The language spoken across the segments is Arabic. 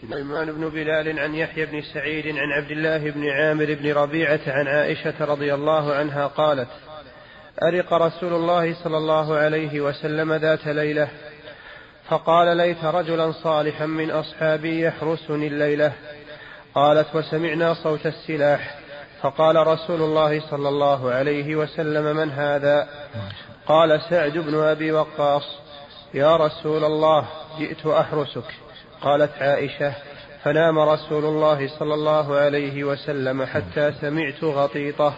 سليمان بن بلال عن يحيى بن سعيد عن عبد الله بن عامر بن ربيعة عن عائشة رضي الله عنها قالت أرق رسول الله صلى الله عليه وسلم ذات ليلة فقال ليت رجلا صالحا من أصحابي يحرسني الليلة. قالت وسمعنا صوت السلاح. فقال رسول الله صلى الله عليه وسلم من هذا؟ قال سعد بن أبي وقاص. يا رسول الله جئت أحرسك. قالت عائشة فنام رسول الله صلى الله عليه وسلم حتى سمعت غطيطة.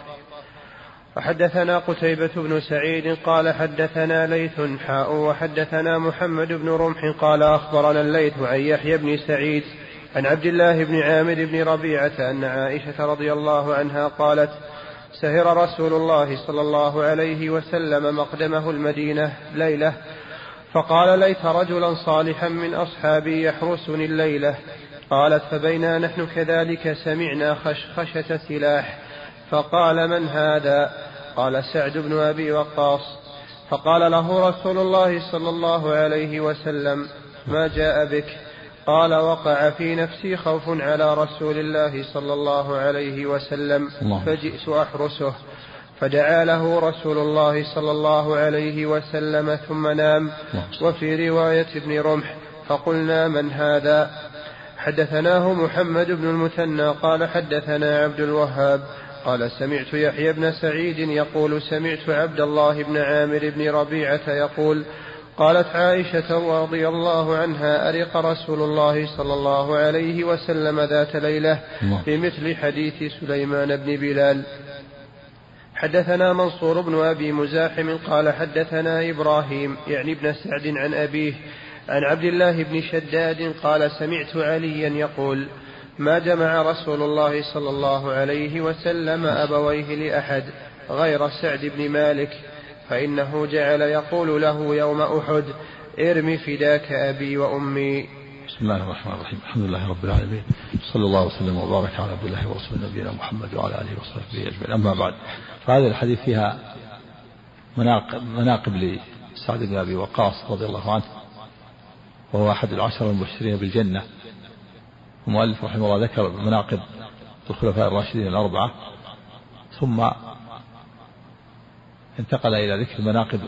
وحدثنا قتيبة بن سعيد قال حدثنا ليث حاء وحدثنا محمد بن رمح قال أخبرنا الليث عن يحيى بن سعيد عن عبد الله بن عامر بن ربيعة أن عائشة رضي الله عنها قالت سهر رسول الله صلى الله عليه وسلم مقدمه المدينة ليلة فقال ليت رجلا صالحا من أصحابي يحرسني الليلة. قالت فبينا نحن كذلك سمعنا خشخشة سلاح. فقال من هذا؟ قال سعد بن أبي وقاص. فقال له رسول الله صلى الله عليه وسلم ما جاء بك؟ قال وقع في نفسي خوف على رسول الله صلى الله عليه وسلم فجئت أحرسه. فدعا له رسول الله صلى الله عليه وسلم ثم نام. وفي رواية ابن رمح فقلنا من هذا؟ حدثناه محمد بن المثنى قال حدثنا عبد الوهاب قال سمعت يحيى بن سعيد يقول سمعت عبد الله بن عامر بن ربيعة يقول قالت عائشة رضي الله عنها أرق رسول الله صلى الله عليه وسلم ذات ليلة بمثل حديث سليمان بن بلال. حدثنا منصور بن أبي مزاحم قال حدثنا إبراهيم يعني ابن سعد عن أبيه عن عبد الله بن شداد قال سمعت عليا يقول ما جمع رسول الله صلى الله عليه وسلم أبويه لأحد غير سعد بن مالك فإنه جعل يقول له يوم أحد ارم فداك أبي وأمي بسم الله الرحمن الرحيم الحمد لله رب العالمين صلى الله وسلم وبارك على عبد الله ورسوله نبينا محمد وعلى اله وصحبه اجمعين اما بعد فهذا الحديث فيها مناقب مناقب لسعد بن أبي وقاص رضي الله عنه. وهو أحد العشر المبشرين بالجنة. المؤلف رحمه الله ذكر مناقب الخلفاء الراشدين الأربعة. ثم انتقل إلى ذكر مناقب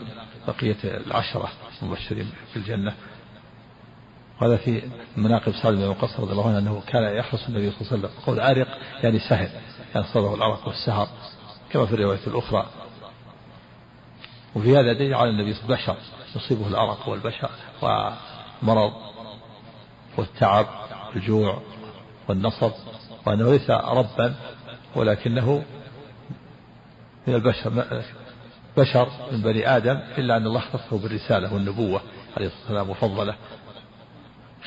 بقية العشرة المبشرين بالجنة. وهذا في مناقب سعد بن وقاص رضي الله عنه أنه كان يحرص النبي صلى الله عليه وسلم. قول ارق يعني سهر يعني صدره العرق والسهر كما في الرواية الأخرى. وفي هذا دليل على النبي صلى الله عليه وسلم بشر يصيبه الأرق والبشر ومرض والتعب والجوع والنصب وأنه ليس ربا ولكنه من البشر بشر من بني آدم إلا أن الله اختصه بالرسالة والنبوة عليه الصلاة والسلام وفضله.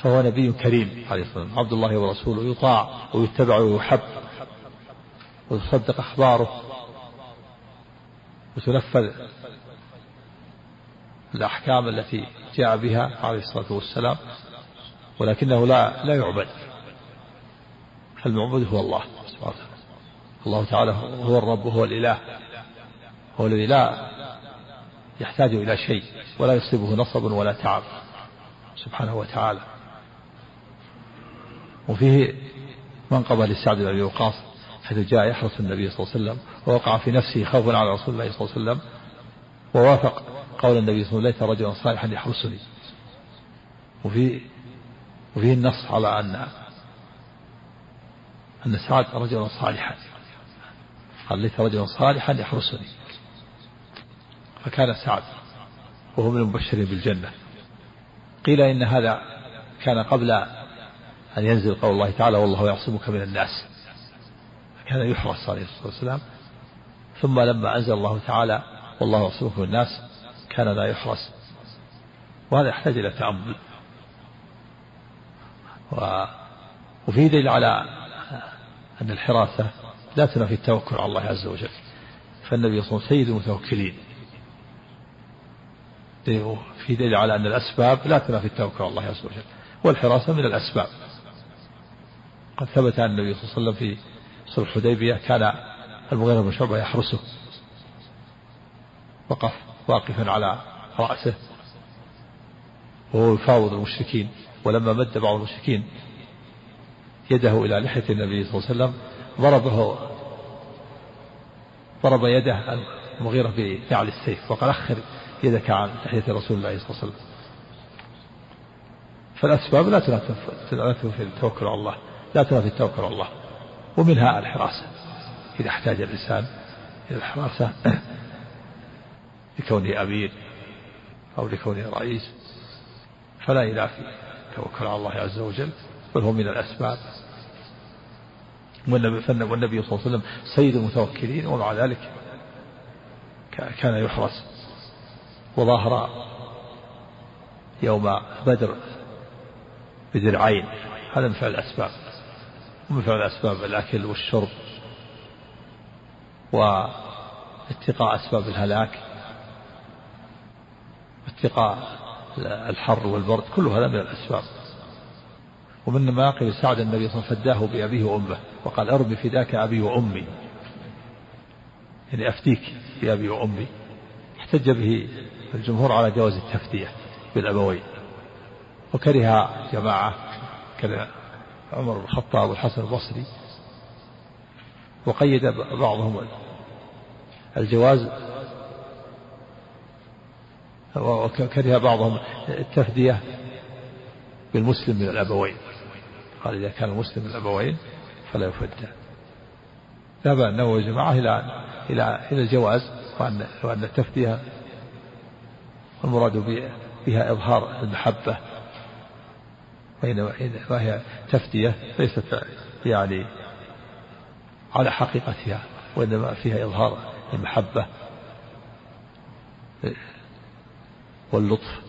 فهو نبي كريم عليه الصلاة والسلام. عبد الله ورسوله يطاع ويتبع ويحب وتصدق أخباره وتنفذ الأحكام التي جاء بها عليه الصلاة والسلام ولكنه لا لا يعبد. المعبود هو الله سبحانه وتعالى. الله تعالى هو الرب وهو الإله هو الذي لا يحتاج إلى شيء ولا يصيبه نصب ولا تعب سبحانه وتعالى. وفيه منقبة لسعد بن أبي وقاص حيث جاء يحرس النبي صلى الله عليه وسلم ووقع في نفسه خوف على رسول الله صلى الله عليه وسلم ووافق قول النبي صلى الله عليه وسلم ليت رجلا صالحا يحرسني. وفي وفيه النص على أن أن سعد رجلا صالحا قال ليت رجلا صالحا يحرسني. فكان سعد وهو من المبشرين بالجنة. قيل إن هذا كان قبل أن ينزل قول الله تعالى والله يعصمك من الناس. كان يحرص عليه الصلاة والسلام. ثم لما أنزل الله تعالى والله يعصمك من الناس كان لا يحرص. وهذا يحتاج إلى تأمل. و... وفي دليل على أن الحراسة لا تنافي التوكل على الله عز وجل. فالنبي صلى الله عليه وسلم سيد المتوكلين. في دليل على أن الأسباب لا تنافي التوكل على الله عز وجل. والحراسة من الأسباب. قد ثبت عن النبي صلى الله عليه وسلم في صلح الحديبية كان المغيرة بن شعبة يحرسه. وقف واقفا على رأسه. وهو يفاوض المشركين. ولما مد بعض المشركين يده إلى لحية النبي صلى الله عليه وسلم ضربه ضرب يده المغيرة بنعل السيف وقال أخر يدك عن لحية رسول الله صلى الله عليه وسلم. فالأسباب لا تنافي في التوكل على الله. لا تنافي التوكل على الله ومنها الحراسة. إذا احتاج الإنسان إلى الحراسة لكونه أمير أو لكونه رئيس فلا ينافي التوكل على الله عز وجل. بل هو من الأسباب. والنبي, صلى الله عليه وسلم سيد المتوكلين ومع ذلك كان يحرس. وظاهر يوم بدر بدرعين هذا من فعل الأسباب. ومن فعل الأسباب الأكل والشرب واتقاء أسباب الهلاك واتقاء الحر والبرد كل هذا من الأسباب. ومن مناقب سعد النبي صلى الله عليه وسلم فداه بأبيه وأمه وقال أرب فداك أبي وأمي. يعني أفتيك بأبي وأمي. احتج به الجمهور على جواز التفدية بالأبوين. وكره جماعة كذا عمر بن الخطاب والحسن البصري وقيد بعضهم الجواز وكره بعضهم التفدية بالمسلم من الأبوين. قال إذا كان المسلم من الأبوين فلا يفدى ذهب النووي جماعة إلى إلى إلى الجواز وأن وأن التفدية المراد بها إظهار المحبة وهي تفدية ليست يعني على حقيقتها وإنما فيها إظهار المحبة واللطف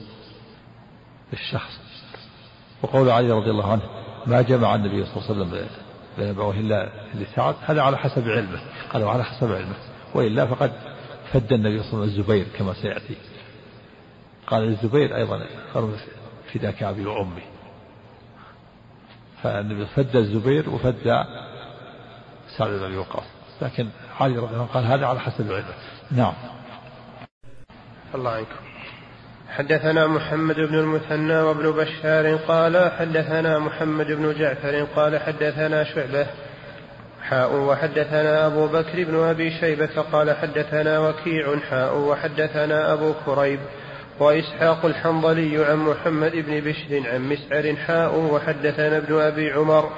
للشخص. وقول علي رضي الله عنه ما جمع النبي صلى الله عليه وسلم بين أبويه إلا لسعد؟ هذا على حسب علمه قال على حسب علمه. وإلا فقد فد النبي صلى الله عليه وسلم الزبير كما سيأتي. قال الزبير أيضا فداك أبي وأمي. فالنبي فد الزبير وفد سعد بن أبي وقاص. لكن علي رضي الله عنه قال هذا على حسب علمه نعم. الله عنكم حدثنا محمد بن المثنى وابن بشار قال حدثنا محمد بن جعفر قال حدثنا شعبة حاء وحدثنا أبو بكر بن أبي شيبة قال حدثنا وكيع حاء وحدثنا أبو كريب وإسحاق الحنظلي عن محمد بن بشر عن مسعر حاء وحدثنا ابن أبي عمر.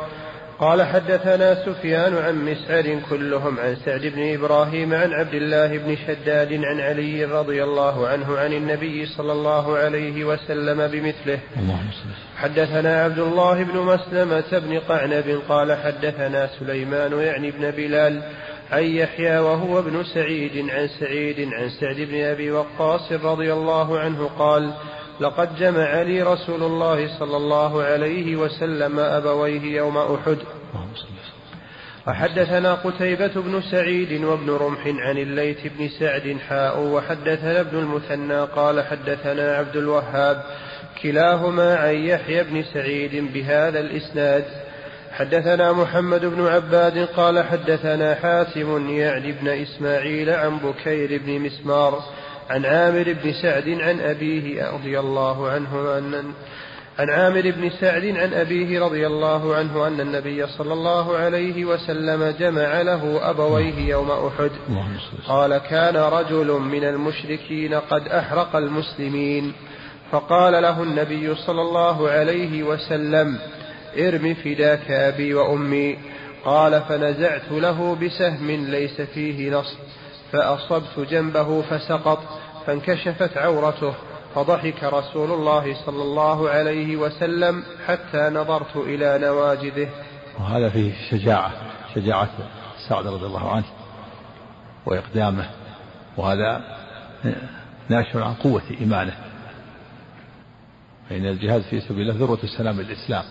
قال حدثنا سفيان عن مسعر كلهم عن سعد بن إبراهيم عن عبد الله بن شداد عن علي رضي الله عنه عن النبي صلى الله عليه وسلم بمثله. حدثنا عبد الله بن مسلمة بن قعنب قال حدثنا سليمان يعني بن بلال عن يحيى وهو ابن سعيد عن سعيد عن سعد بن أبي وقاص رضي الله عنه قال لقد جمع لي رسول الله صلى الله عليه وسلم أبويه يوم أحد وحدثنا قتيبة بن سعيد وابن رمح عن الليث بن سعد حاء وحدثنا ابن المثنى قال حدثنا عبد الوهاب كلاهما عن يحيى بن سعيد بهذا الإسناد حدثنا محمد بن عباد قال حدثنا حاتم يعني بن إسماعيل عن بكير بن مسمار عن عامر بن سعد عن أبيه رضي الله عنه أن عن عامر بن سعد عن أبيه رضي الله عنه أن النبي صلى الله عليه وسلم جمع له أبويه يوم أحد. قال كان رجل من المشركين قد أحرق المسلمين. فقال له النبي صلى الله عليه وسلم ارم فداك أبي وأمي. قال فنزعت له بسهم ليس فيه نصب. فأصبت جنبه فسقط فانكشفت عورته. فضحك رسول الله صلى الله عليه وسلم حتى نظرت إلى نواجذه. وهذا فيه شجاعة شجاعة سعد رضي الله عنه وإقدامه. وهذا ناشر عن قوة إيمانه. فإن الجهاد في سبيل الله ذروة السلام الإسلام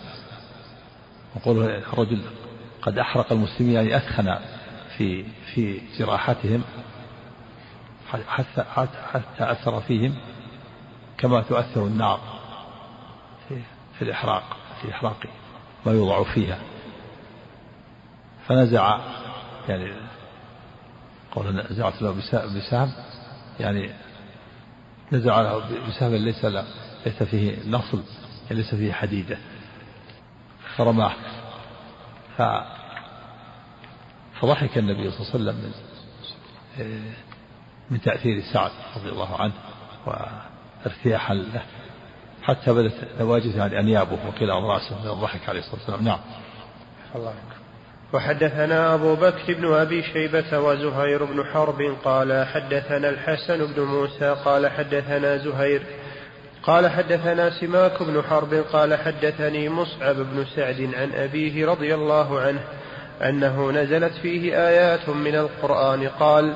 وقول الرجل قد أحرق المسلمين يعني أثخن في في جراحتهم حتى حتى أثر فيهم كما تؤثر النار في, في الإحراق في إحراق ما يوضع فيها. فنزع يعني قول نزعت له بسهم يعني نزع له بسهم ليس له ليس فيه نصل ليس فيه حديدة. فرماه ف فضحك النبي صلى الله عليه وسلم من, من تأثير سعد رضي الله عنه وارتياحا له. حتى بدت نواجذ عن أنيابه عن رأسه من الضحك عليه الصلاة والسلام. نعم. الله وحدثنا أبو بكر بن أبي شيبة وزهير بن حرب قال حدثنا الحسن بن موسى قال حدثنا زهير قال حدثنا سماك بن حرب قال حدثني مصعب بن سعد عن أبيه رضي الله عنه أنه نزلت فيه آيات من القرآن قال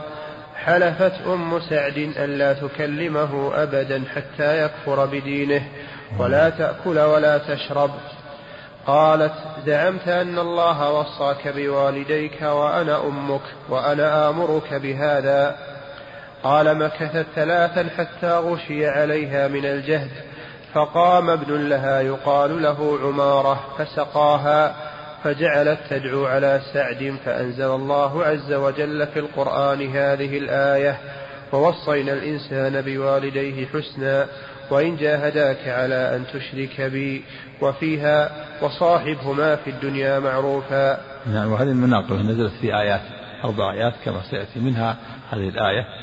حلفت أم سعد ألا تكلمه أبدا حتى يكفر بدينه ولا تأكل ولا تشرب. قالت زعمت أن الله وصاك بوالديك وأنا أمك وأنا آمرك بهذا. قال مكثت ثلاثا حتى غشي عليها من الجهد فقام ابن لها يقال له عمارة فسقاها فجعلت تدعو على سعد فأنزل الله عز وجل في القرآن هذه الآية ووصينا الإنسان بوالديه حسنا وإن جاهداك على أن تشرك بي وفيها وصاحبهما في الدنيا معروفا. نعم وهذه المناقب نزلت في آيات أربع آيات كما سيأتي منها هذه الآية.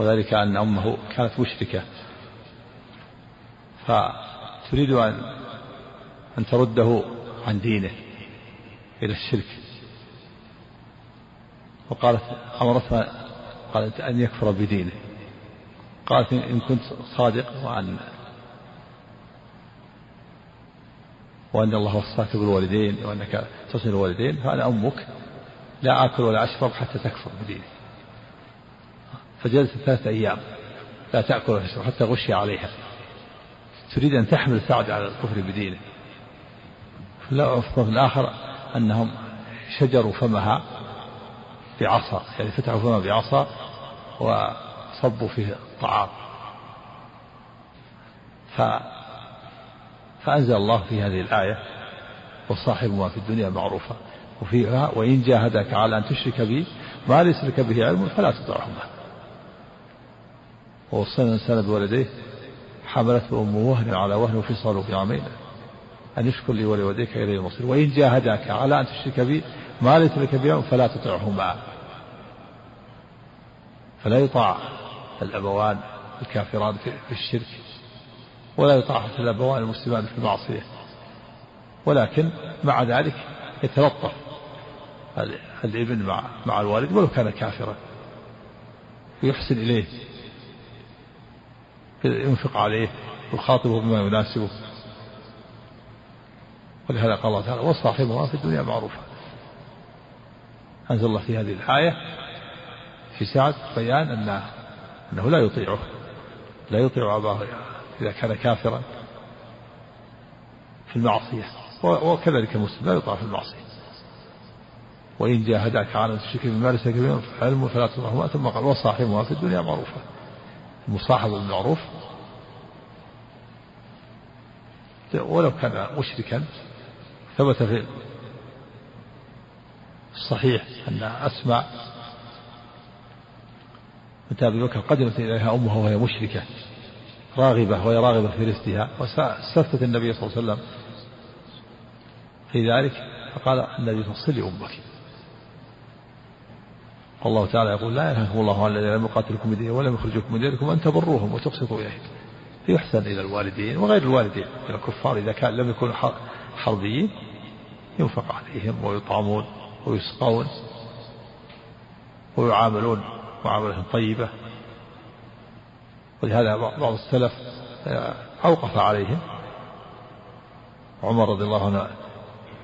وذلك أن أمه كانت مشركة. فتريد أن أن ترده عن دينه إلى الشرك. وقالت أمرتها قالت أن يكفر بدينه. قالت إن كنت صادق وأن وأن الله وصاك بالوالدين وأنك تصل الوالدين فأنا أمك لا آكل ولا أشرب حتى تكفر بديني فجلست ثلاثة أيام لا تأكل حتى غشي عليها. تريد أن تحمل سعد على الكفر بدينه. في الآخر أنهم شجروا فمها بعصا يعني فتحوا فمها بعصا وصبوا فيه الطعام ف فأنزل الله في هذه الآية وصاحبهما في الدنيا معروفة وفيها وإن جاهدك على أن تشرك بي ما ليس لك به علم فلا تطعهما. ووصينا الإنسان بولديه حملته أمه وهن على وهن وفصاله في عامين أن يشكر لي ولوالديك إلي المصير. وإن جاهداك على أن تشرك بي ما ليس لك به فلا تطعهما. فلا يطاع الأبوان الكافران في الشرك ولا يطاع الأبوان المسلمان في المعصية. ولكن مع ذلك يتلطف الابن مع مع الوالد ولو كان كافرا. ويحسن إليه. ينفق عليه ويخاطبه بما يناسبه. ولهذا قال الله تعالى وصاحبهما في الدنيا معروفة. أنزل الله في هذه الآية في سعد بيان أن أنه لا يطيعه لا يطيع أباه إذا كان كافرا في المعصية. وكذلك المسلم لا يطاع في المعصية. وإن جاهداك على أن تشرك بما ليس لك علم فلا تطعهما. ثم قال وصاحبهما في الدنيا معروفة. المصاحبة بالمعروف. ولو كان مشركا ثبت في الصحيح أن أسمع متى أبي بكر قدمت إليها أمها وهي مشركة راغبة وهي راغبة في رزقها واستفتت النبي صلى الله عليه وسلم في ذلك فقال النبي صلى الله عليه وسلم أمك والله تعالى يقول لا ينهاكم الله عن الذين لم يقاتلكم بدين ولم يخرجوكم من دينكم أن تبروهم وتقسطوا إليهم. يحسن إلى الوالدين وغير الوالدين إلى الكفار إذا كان لم يكونوا حربيين ينفق عليهم ويطعمون ويسقون ويعاملون معاملة طيبة. ولهذا بعض السلف آه، أوقف عليهم. عمر رضي الله عنه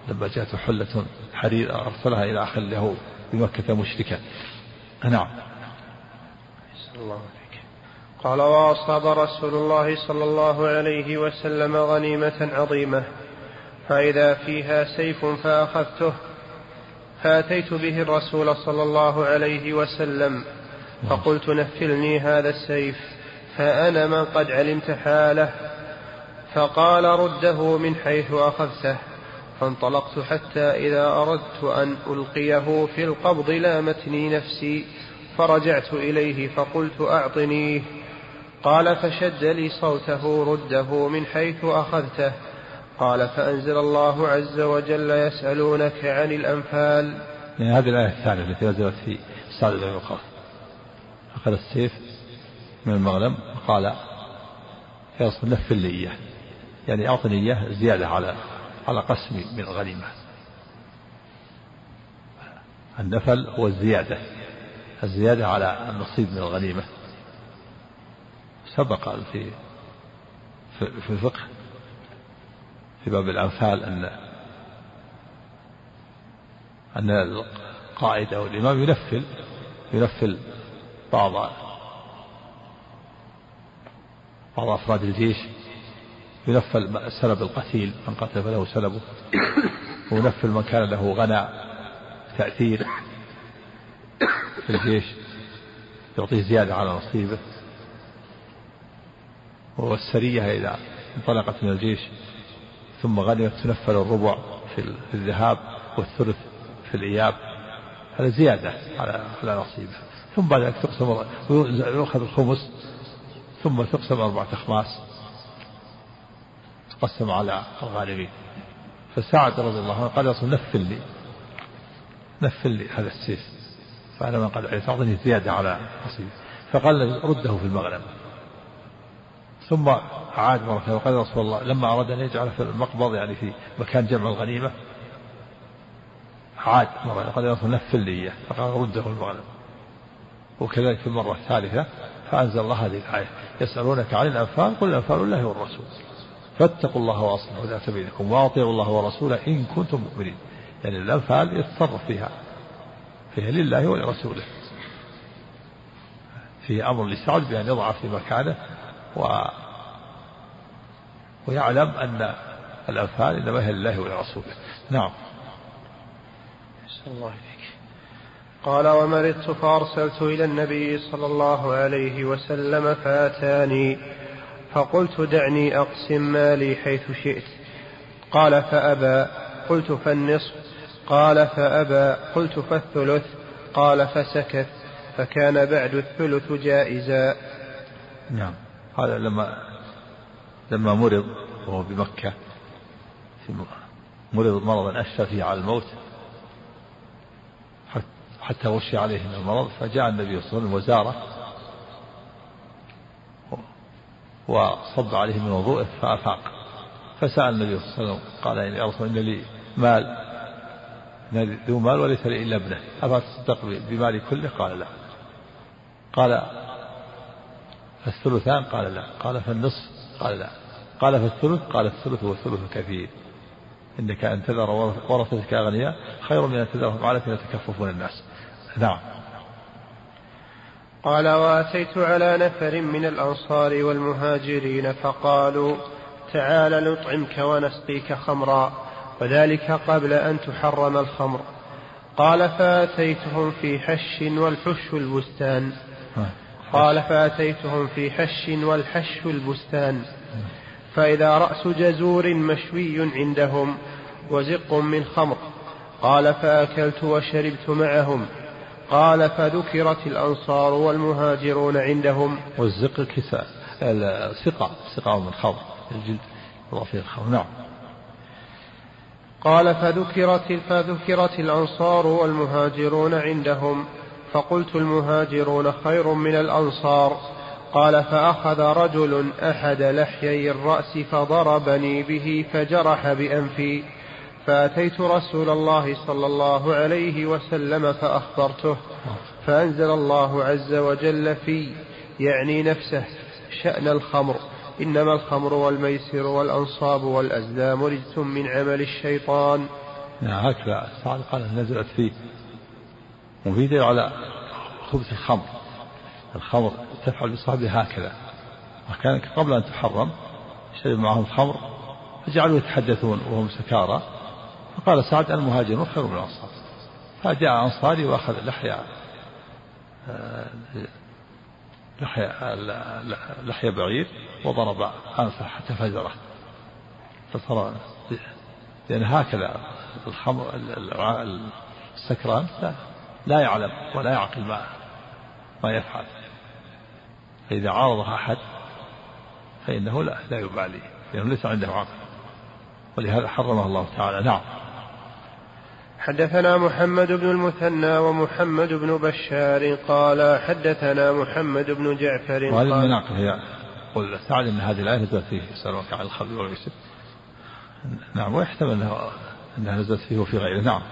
لما جاءته حلة حرير أرسلها إلى أخ له بمكة مشركا نعم. الله قال وأصاب رسول الله صلى الله عليه وسلم غنيمة عظيمة. فإذا فيها سيف فأخذته فأتيت به الرسول صلى الله عليه وسلم فقلت نفلني هذا السيف فأنا من قد علمت حاله. فقال رده من حيث أخذته. فانطلقت حتى إذا أردت أن ألقيه في القبض لامتني نفسي فرجعت إليه فقلت أعطنيه. قال فشد لي صوته رده من حيث أخذته. قال فأنزل الله عز وجل يسألونك عن الأنفال. يعني هذه الآية الثانية التي نزلت في سعد بن وقاص. أخذ السيف من المغنم وقال رسول نفل لي إياه. يعني أعطني إياه زيادة على على قسمي من الغنيمة النفل هو الزيادة. الزيادة على النصيب من الغنيمة. سبق في في الفقه في باب الأنفال أن أن القائد أو الإمام ينفل ينفل بعض بعض أفراد الجيش ينفل سلب القتيل من قتل فله سلبه. وينفل من كان له غنى تأثير في الجيش يعطيه زيادة على نصيبه. والسرية إذا انطلقت من الجيش ثم غنمت تنفل الربع في الذهاب والثلث في الإياب. هذا زيادة على على نصيبه. ثم بعد ذلك تقسم يؤخذ الخمس ثم تقسم أربعة أخماس. تقسم على الغالبين. فسعد رضي الله عنه قال يا نفل لي. نفل لي هذا السيف فأنا من قال تعطيني زيادة على نصيبي فقال رده في المغنم ثم عاد مرة وقال يا رسول الله لما أراد أن يجعل في المقبض يعني في مكان جمع الغنيمة عاد مرة قال يا رسول نفل لي إياه. فقال رده في المغنم وكذلك في المرة الثالثة فأنزل الله هذه الآية. يسألونك عن الأنفال قل الأنفال الله والرسول. فاتقوا الله وأصلحوا ذات بينكم وأطيعوا الله ورسوله إن كنتم مؤمنين. يعني الأنفال يتصرف فيها؟ فيها لله ولرسوله. فيه أمر لسعد بأن يضع في مكانه و ويعلم أن الأنفال إنما هي لله ولرسوله. نعم. الله إليك. قال ومرضت فأرسلت إلى النبي صلى الله عليه وسلم فأتاني فقلت دعني أقسم مالي حيث شئت. قال فأبى. قلت فالنصف. قال فأبى. قلت فالثلث. قال فسكت. فكان بعد الثلث جائزا. نعم. هذا لما لما مرض وهو بمكة مرض مرضا أشفى فيه على الموت. حتى وشي عليه من المرض فجاء النبي صلى الله عليه وسلم وزاره. وصب عليه من وضوءه فأفاق. فسأل النبي صلى الله عليه وسلم قال يا رسول إن لي مال. ذو مال وليس لي إلا ابنه. أفتصدق بمالي كله؟ قال لا. قال فالثلثان قال لا. قال فالنصف؟ قال لا. قال فالثلث؟ قال الثلث والثلث كثير. إنك أن تذر ورثتك أغنياء خير من أن تذرهم على يتكففون الناس. نعم. قال واتيت على نفر من الأنصار والمهاجرين فقالوا تعال نطعمك ونسقيك خمرا وذلك قبل أن تحرم الخمر. قال فأتيتهم في حش والحش البستان. قال فأتيتهم في حش والحش البستان. فإذا رأس جزور مشوي عندهم وزق من خمر. قال فأكلت وشربت معهم. قال فذكرت الأنصار والمهاجرون عندهم. والزق الكساء السقع سقع من خمر الجلد. فيه الخمر نعم. قال فذكرت فذكرت الأنصار والمهاجرون عندهم. فقلت المهاجرون خير من الأنصار. قال فأخذ رجل أحد لحيي الرأس فضربني به فجرح بأنفي. فأتيت رسول الله صلى الله عليه وسلم فأخبرته فأنزل الله عز وجل في يعني نفسه شأن الخمر. إنما الخمر والميسر والأنصاب والأزلام رجس من عمل الشيطان. نعم هكذا قال نزلت فيه دليل على خبث الخمر. الخمر تفعل بصاحبها هكذا. وكان قبل أن تحرم شرب معهم الخمر فجعلوا يتحدثون وهم سكارى. فقال سعد المهاجرون خير من الأنصار. فجاء أنصاري وأخذ لحية آه، لحية لحية بعير وضرب أنفه حتى فجره. فصار لأن هكذا الخمر السكران لا, لا يعلم ولا يعقل ما ما يفعل. فإذا عارضه أحد فإنه لا لا يبالي لأنه ليس عنده عقل. ولهذا حرمه الله تعالى. نعم. حدثنا محمد بن المثنى ومحمد بن بشار قال حدثنا محمد بن جعفر وهذه المناقب هي قل تعلم ان هذه الآية نزلت فيه يسالونك عن الخمر والميسر نعم ويحتمل انها أنها نزلت فيه وفي غيره. نعم.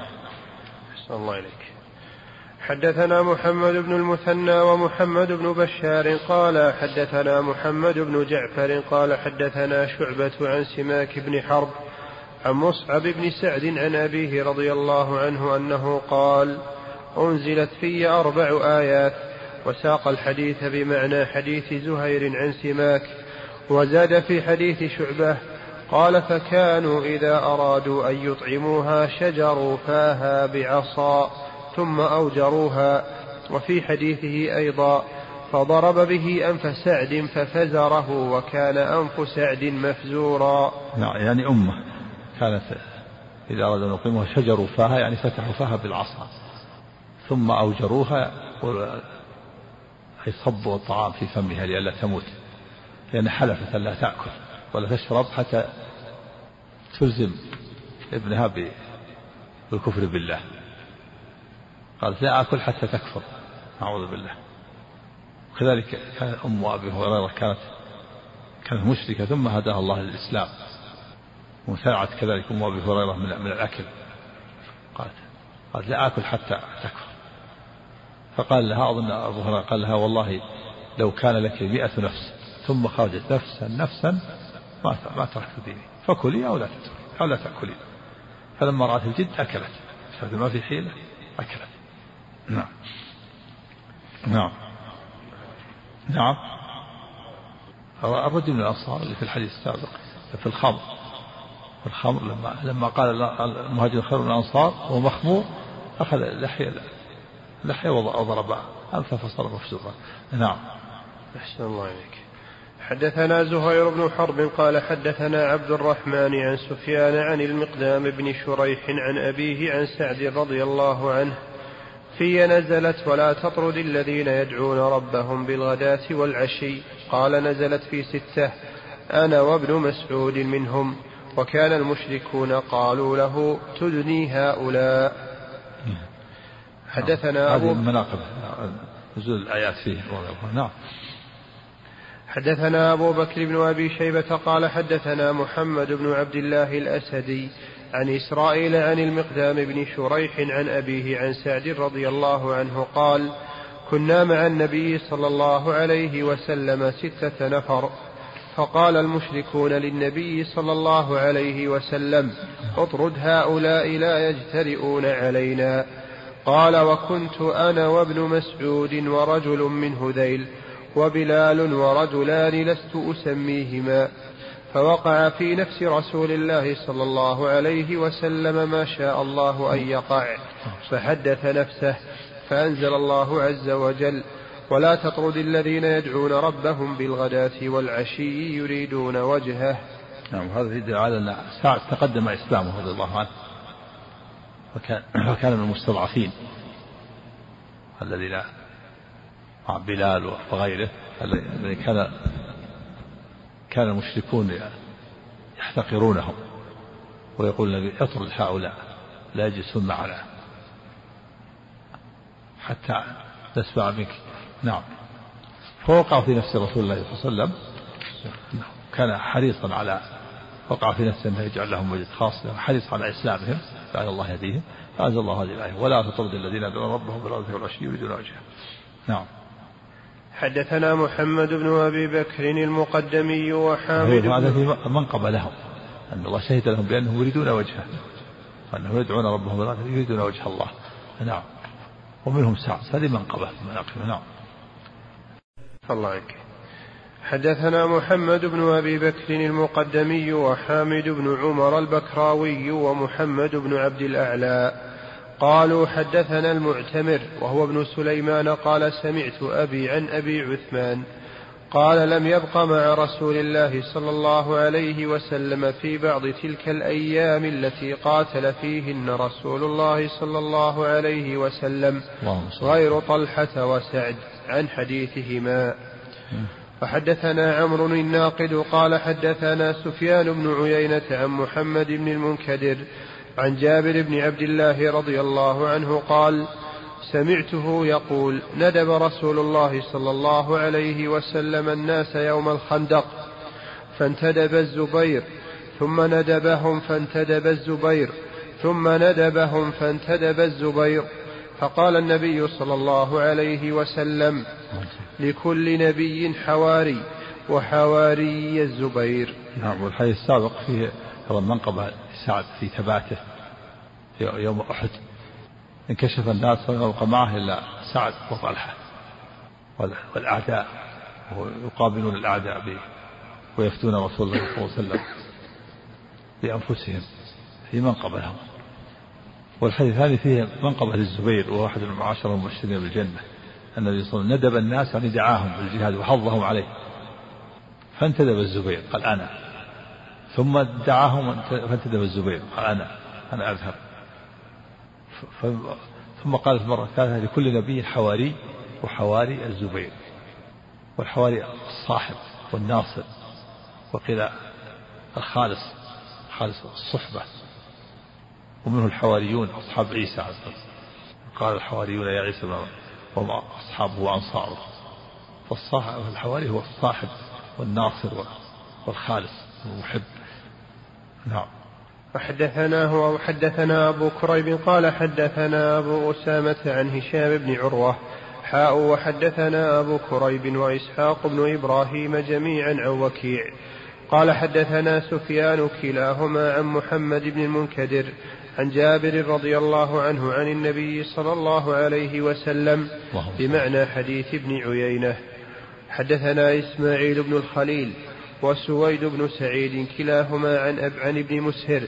أحسن الله إليك. حدثنا محمد بن المثنى ومحمد بن بشار قال حدثنا محمد بن جعفر قال حدثنا شعبة عن سماك بن حرب عن مصعب بن سعد عن أبيه رضي الله عنه أنه قال أنزلت في أربع آيات وساق الحديث بمعنى حديث زهير عن سماك وزاد في حديث شعبة قال فكانوا إذا أرادوا أن يطعموها شجروا فاها بعصا ثم أوجروها. وفي حديثه أيضا فضرب به أنف سعد ففزره وكان أنف سعد مفزورا. نعم يعني أمة. كانت إذا أرادوا أن يقيموها شجروا فاها يعني فتحوا فاها بالعصا. ثم أوجروها أي صبوا الطعام في فمها لئلا تموت. لأن حلفت ألا تأكل ولا تشرب حتى تلزم ابنها بالكفر بالله. قالت لا آكل حتى تكفر. أعوذ بالله. وكذلك كان أم أبي هريرة كانت كانت مشركة ثم هداها الله للإسلام. وامتنعت كذلك أم أبي هريرة من, الأكل. قالت قالت لا آكل حتى تكفر. فقال لها أظن أبو هريرة قال لها والله لو كان لك مئة نفس ثم خرجت نفسا نفسا ما ما تركت ديني فكلي أو لا تتركي أو لا تأكلي. فلما رأت الجد أكلت. ما في حيلة. أكلت. نعم. نعم. نعم. الرجل من الأنصار اللي في الحديث السابق في الخمر في الخمر لما لما قال المهاجر خير من الأنصار وهو مخمور أخذ لحية لحية وضرب أنفه فصار مفسوقا. نعم. أحسن الله إليك. حدثنا زهير بن حرب قال حدثنا عبد الرحمن عن سفيان عن المقدام بن شريح عن أبيه عن سعد رضي الله عنه في نزلت ولا تطرد الذين يدعون ربهم بالغداة والعشي. قال نزلت في ستة أنا وابن مسعود منهم. وكان المشركون قالوا له تدني هؤلاء. حدثنا أبو هذه المناقب نزول الآيات فيه. نعم. حدثنا أبو بكر بن أبي شيبة قال حدثنا محمد بن عبد الله الأسدي عن إسرائيل عن المقدام بن شريح عن أبيه عن سعد رضي الله عنه قال كنا مع النبي صلى الله عليه وسلم ستة نفر فقال المشركون للنبي صلى الله عليه وسلم اطرد هؤلاء لا يجترئون علينا. قال وكنت أنا وابن مسعود ورجل من هذيل وبلال ورجلان لست أسميهما. فوقع في نفس رسول الله صلى الله عليه وسلم ما شاء الله أن يقع. فحدث نفسه فأنزل الله عز وجل ولا تطرد الذين يدعون ربهم بالغداة والعشي يريدون وجهه. نعم هذا يدل على أن سعد تقدم إسلامه رضي الله عنه. وكان, وكان من المستضعفين. الذين مع بلال وغيره الذي كان كان المشركون يحتقرونهم. ويقول النبي اطرد هؤلاء لا يجلسون معنا. حتى نسمع منك نعم. فوقع في نفس رسول الله صلى الله عليه وسلم. كان حريصا على وقع في نفسه أنه يجعل لهم وجد خاص حريص على إسلامهم لعل الله يهديهم. فأنزل الله هذه الآية. ولا تطرد الذين يدعون ربهم بالغداة والعشي يريدون وجهه. نعم. حدثنا محمد بن أبي بكر المقدمي وحامد هذا في منقبة لهم. أن الله شهد لهم بأنهم يريدون وجهه. وانهم يدعون ربهم بالغداة يريدون وجه الله. نعم. ومنهم سعد. هذه منقبة في مناقبه نعم. الله عنك. حدثنا محمد بن أبي بكر المقدمي وحامد بن عمر البكراوي ومحمد بن عبد الأعلى. قالوا حدثنا المعتمر وهو ابن سليمان قال سمعت أبي عن أبي عثمان. قال لم يبق مع رسول الله صلى الله عليه وسلم في بعض تلك الأيام التي قاتل فيهن رسول الله صلى الله عليه وسلم غير طلحة وسعد. عن حديثهما. وحدثنا عمرو الناقد قال حدثنا سفيان بن عيينة عن محمد بن المنكدر عن جابر بن عبد الله رضي الله عنه قال سمعته يقول ندب رسول الله صلى الله عليه وسلم الناس يوم الخندق فانتدب الزبير ثم ندبهم فانتدب الزبير ثم ندبهم فانتدب الزبير. فقال النبي صلى الله عليه وسلم لكل نبي حواري وحواري الزبير. نعم والحديث السابق فيه المنقبة سعد في ثباته يوم أحد. انكشف الناس فلم يبقى معه إلا سعد وطلحة والأعداء ويقابلون الأعداء به ويفتون رسول الله صلى الله عليه وسلم بأنفسهم في منقبة لهم والحديث الثاني فيه منقبة للزبير وهو أحد المعاشرة المبشرين بالجنة النبي صلى الله عليه وسلم ندب الناس يعني دعاهم بالجهاد وحضهم عليه. فانتدب الزبير قال أنا. ثم دعاهم فانتدب الزبير قال أنا. أنا أذهب. ثم قال في المرة الثالثة لكل نبي حواري وحواري الزبير. والحواري الصاحب والناصر وقيل الخالص خالص الصحبة. ومنه الحواريون أصحاب عيسى عليه الصلاة قال الحواريون يا عيسى هم أصحابه وأنصاره. فالصاحب الحواري هو الصاحب والناصر والخالص المحب. نعم. وحدثناه أو حدثنا أبو كريب قال حدثنا أبو أسامة عن هشام بن عروة. حاء وحدثنا أبو كريب وإسحاق بن إبراهيم جميعا عن وكيع. قال حدثنا سفيان كلاهما عن محمد بن المنكدر. عن جابر رضي الله عنه عن النبي صلى الله عليه وسلم بمعنى حديث ابن عيينة. حدثنا إسماعيل بن الخليل وسويد بن سعيد كلاهما عن أبعن بن مسهر.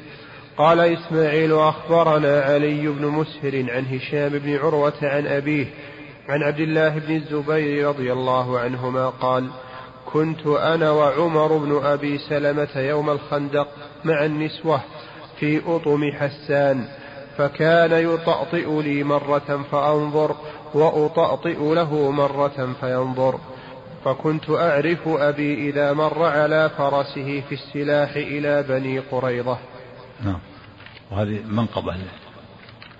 قال إسماعيل أخبرنا علي بن مسهر عن هشام بن عروة عن أبيه عن عبد الله بن الزبير رضي الله عنهما قال كنت أنا وعمر بن أبي سلمة يوم الخندق مع النسوة في أطم حسان فكان يطأطئ لي مرة فأنظر وأطأطئ له مرة فينظر. فكنت أعرف أبي إذا مر على فرسه في السلاح إلى بني قريظة. نعم. وهذه منقبة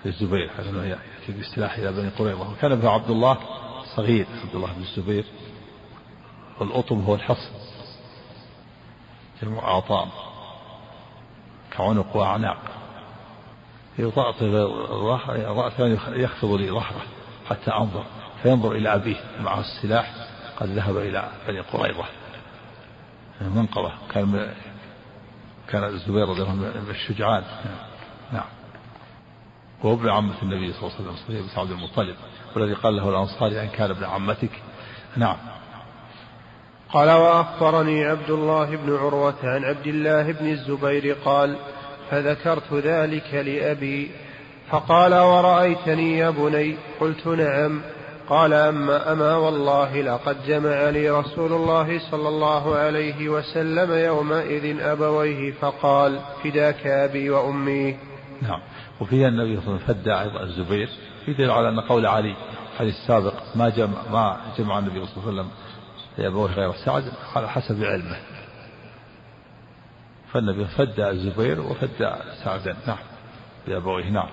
للزبير أنه يأتي بالسلاح إلى بني قريظة. وكان ابن عبد الله صغير عبد الله بن الزبير. والأطم هو الحصن جمع كعنق وأعناق. يطأطئ رأسه يخفض لي ظهره حتى أنظر. فينظر إلى أبيه معه السلاح. قد ذهب إلى بني قريظة. منقبة. كان كان الزبير رضي الله عنه من الشجعان. نعم. وهو ابن عمة النبي صلى الله عليه وسلم صحيح بن عبد المطلب والذي قال له الأنصاري أن كان ابن عمتك. نعم. قال وأخبرني عبد الله بن عروة عن عبد الله بن الزبير قال فذكرت ذلك لأبي. فقال ورأيتني يا بني؟ قلت نعم. قال أما أما والله لقد جمع لي رسول الله صلى الله عليه وسلم يومئذ أبويه فقال فداك أبي وأمي. نعم. وفيها النبي صلى الله عليه وسلم فدى الزبير. في على أن قول علي الحديث السابق ما جمع ما جمع النبي صلى الله عليه وسلم لأبويه غير سعد على حسب علمه. فالنبي فدى الزبير وفدى سعدا. نعم. لأبويه نعم.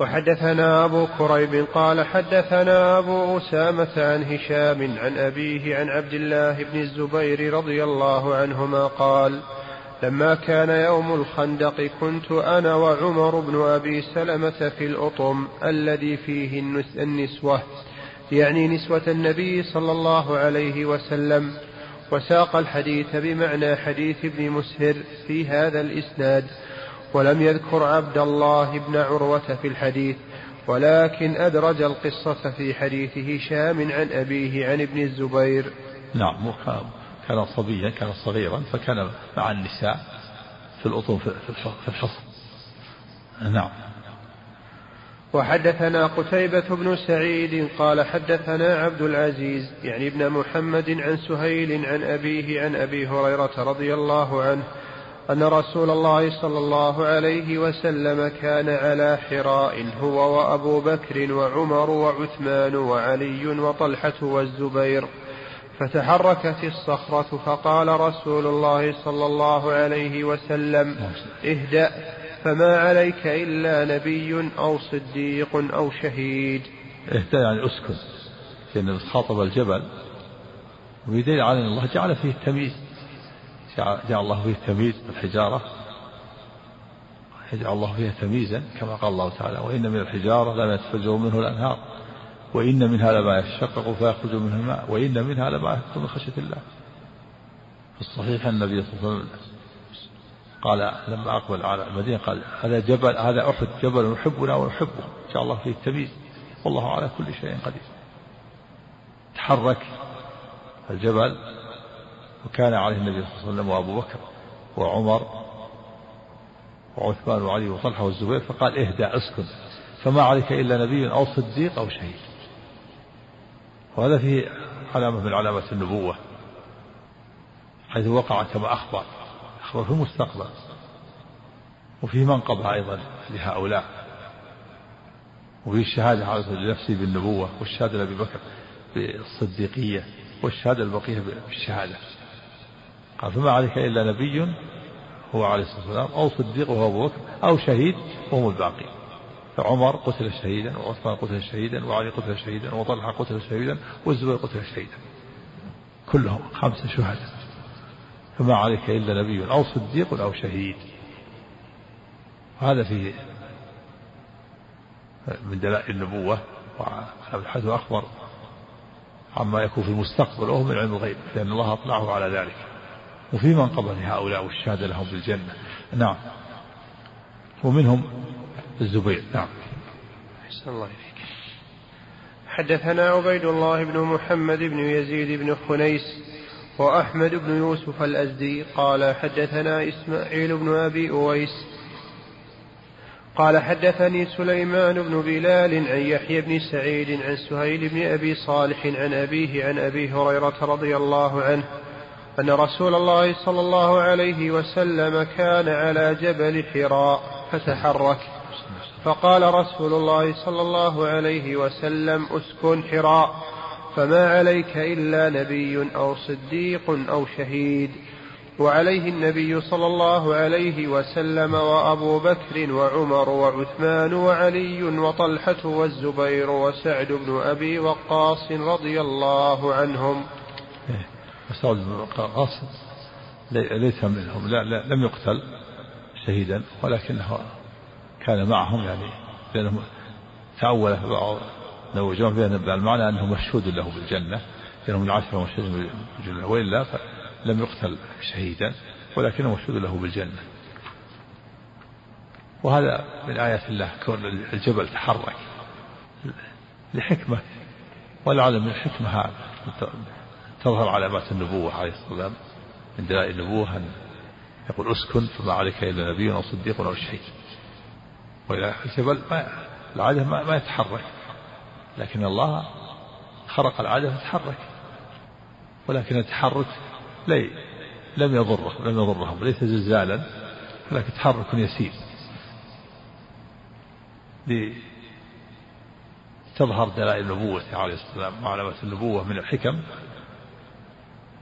وحدثنا أبو كريب قال حدثنا أبو أسامة عن هشام عن أبيه عن عبد الله بن الزبير رضي الله عنهما قال لما كان يوم الخندق كنت أنا وعمر بن أبي سلمة في الأطم الذي فيه النسوة. يعني نسوة النبي صلى الله عليه وسلم وساق الحديث بمعنى حديث ابن مسهر في هذا الإسناد ولم يذكر عبد الله بن عروة في الحديث ولكن أدرج القصة في حديث هشام عن أبيه عن ابن الزبير. نعم كان صبيا كان صغيرا فكان مع النساء في الأطوم في الحصن نعم. وحدثنا قتيبة بن سعيد قال حدثنا عبد العزيز يعني ابن محمد عن سهيل عن أبيه عن أبي هريرة رضي الله عنه أن رسول الله صلى الله عليه وسلم كان على حراء هو وأبو بكر وعمر وعثمان وعلي وطلحة والزبير فتحركت الصخرة فقال رسول الله صلى الله عليه وسلم اهدأ. فما عليك إلا نبي أو صديق أو شهيد. اهدأ يعني أسكن. لأن خاطب الجبل ويدل على أن الله جعل فيه التمييز. جعل الله فيه تمييز بالحجارة يجعل الله فيها تمييزا كما قال الله تعالى وإن من الحجارة لما يتفجر منه الأنهار وإن منها لما يشقق فيخرج منه الماء وإن منها لما يهبط من خشية الله. في الصحيح النبي صلى الله عليه وسلم قال لما أقبل على المدينة قال هذا جبل هذا أحد جبل يحبنا ونحبه جعل الله فيه التمييز والله على كل شيء قدير. تحرك الجبل وكان عليه النبي صلى الله عليه وسلم وأبو بكر وعمر وعثمان وعلي وطلحة والزبير فقال اهدى اسكن. فما عليك إلا نبي أو صديق أو شهيد. وهذا فيه علامة من علامات النبوة حيث وقع كما أخبر. أخبر في المستقبل وفيه منقبة أيضا لهؤلاء. وفيه الشهادة لنفسه بالنبوة والشهادة لأبي بكر بالصديقية والشهادة البقية بالشهادة. قال فما عليك إلا نبي هو عليه الصلاة والسلام أو صديق وهو أبو بكر أو شهيد وهم الباقي. فعمر قتل شهيدا وعثمان قتل شهيدا وعلي قتل شهيدا وطلحة قتل شهيدا والزبير قتل شهيدا. كلهم خمسة شهداء. فما عليك إلا نبي أو صديق أو شهيد. هذا فيه من دلائل النبوة حيث أخبر عما يكون في المستقبل وهو من علم الغيب لأن الله أطلعه على ذلك. وفي من قبل هؤلاء والشهادة لهم بالجنة نعم. ومنهم الزبير. نعم. أحسن الله إليك. حدثنا عبيد الله بن محمد بن يزيد بن خنيس وأحمد بن يوسف الأزدي قال حدثنا إسماعيل بن أبي أويس قال حدثني سليمان بن بلال عن يحيى بن سعيد عن سهيل بن أبي صالح عن أبيه عن أبي هريرة رضي الله عنه أن رسول الله صلى الله عليه وسلم كان على جبل حراء فتحرك. فقال رسول الله صلى الله عليه وسلم أسكن حراء. فما عليك إلا نبي أو صديق أو شهيد. وعليه النبي صلى الله عليه وسلم وأبو بكر وعمر وعثمان وعلي وطلحة والزبير وسعد بن أبي وقاص رضي الله عنهم. سعد بن وقاص ليس منهم لا, لا لم يقتل شهيدا ولكنه كان معهم يعني لأنه تأول بعض نوجون بين المعنى أنه مشهود له بالجنة لأنهم العشرة مشهود بالجنة وإلا لم يقتل شهيدا ولكنه مشهود له بالجنة. وهذا من آيات الله كون الجبل تحرك لحكمة ولعل من الحكمة تظهر علامات النبوة عليه الصلاة والسلام من دلائل النبوة أن يقول أسكن فما عليك إلا نبي أو صديق أو شهيد وإلى الجبل ما العادة ما يتحرك. لكن الله خرق العادة فتحرك ولكن التحرك لي لم يضره لم يضرهم ليس زلزالا ولكن تحرك يسير. تظهر دلائل نبوته عليه الصلاة والسلام وعلامات النبوة من الحكم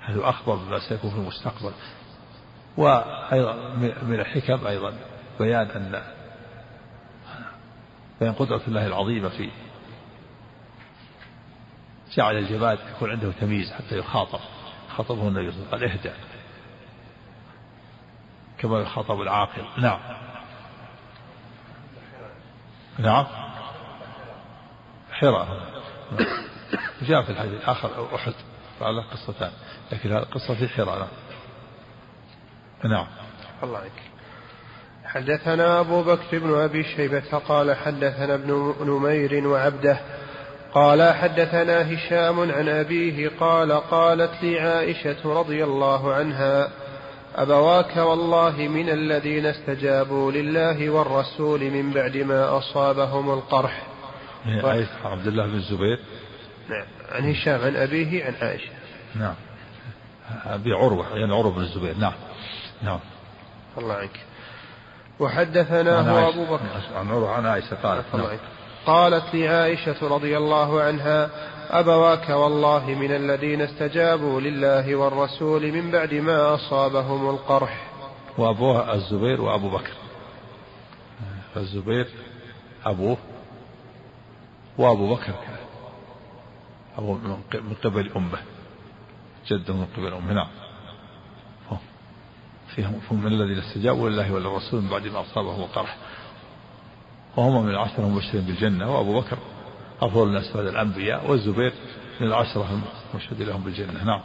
حيث أخبر بما سيكون في المستقبل. وأيضا من الحكم أيضا بيان أن بيان قدرة الله العظيمة في جعل الجماد يكون عنده تمييز حتى يخاطب. خطبه النبي صلى الله عليه وسلم. قال اهدى كما يخاطب العاقل. نعم. نعم. حراء جاء في الحديث الآخر أحد. فعلى قصتان. لكن هذه القصة في حراء نعم. الله عليك. حدثنا أبو بكر بن أبي شيبة قال حدثنا ابن نمير وعبده قال حدثنا هشام عن أبيه قال قالت لي عائشة رضي الله عنها أبواك والله من الذين استجابوا لله والرسول من بعد ما أصابهم القرح. عبد الله بن الزبير؟ نعم عن هشام عن أبيه عن عائشة. نعم. أبي عروة يعني عروة بن الزبير نعم. نعم. الله عنك. وحدثناه أبو بكر. عن عروة عن عائشة قالت نعم. قالت لي عائشة رضي الله عنها أبواك والله من الذين استجابوا لله والرسول من بعد ما أصابهم القرح. وأبوه الزبير وأبو بكر. فالزبير أبوه وأبو بكر أبوه من قبل أمه. جده من قبل أمه نعم. فيهم من الذين استجابوا لله وللرسول من بعد ما أصابهم القرح. وهم من العشرة المبشرين بالجنة وأبو بكر أفضل الناس بعد الأنبياء والزبير من العشرة المشهد لهم بالجنة. نعم.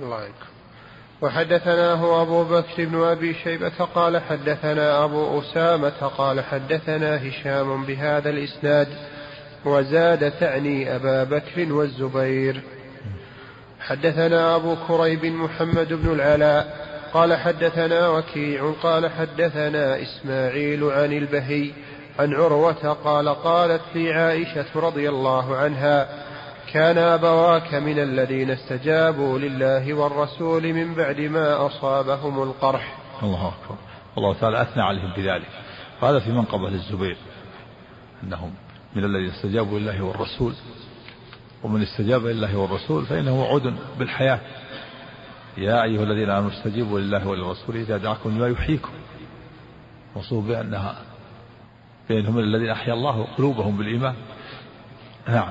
الله يكرم وحدثناه أبو بكر بن أبي شيبة قال حدثنا أبو أسامة قال حدثنا هشام بهذا الإسناد وزاد تعني أبا بكر والزبير. حدثنا أبو كريب محمد بن العلاء قال حدثنا وكيع قال حدثنا إسماعيل عن البهي عن عروة قال قالت لي عائشة رضي الله عنها كان أبواك من الذين استجابوا لله والرسول من بعد ما أصابهم القرح. الله أكبر. الله تعالى أثنى عليهم بذلك. وهذا في منقبة الزبير أنهم من الذين استجابوا لله والرسول. ومن استجاب لله والرسول فإنه وعود بالحياة. يا أيها الذين آمنوا استجيبوا لله وللرسول إذا دعاكم لما يحييكم. وصوا بأنها بأنهم الذين أحيا الله قلوبهم بالإيمان. نعم.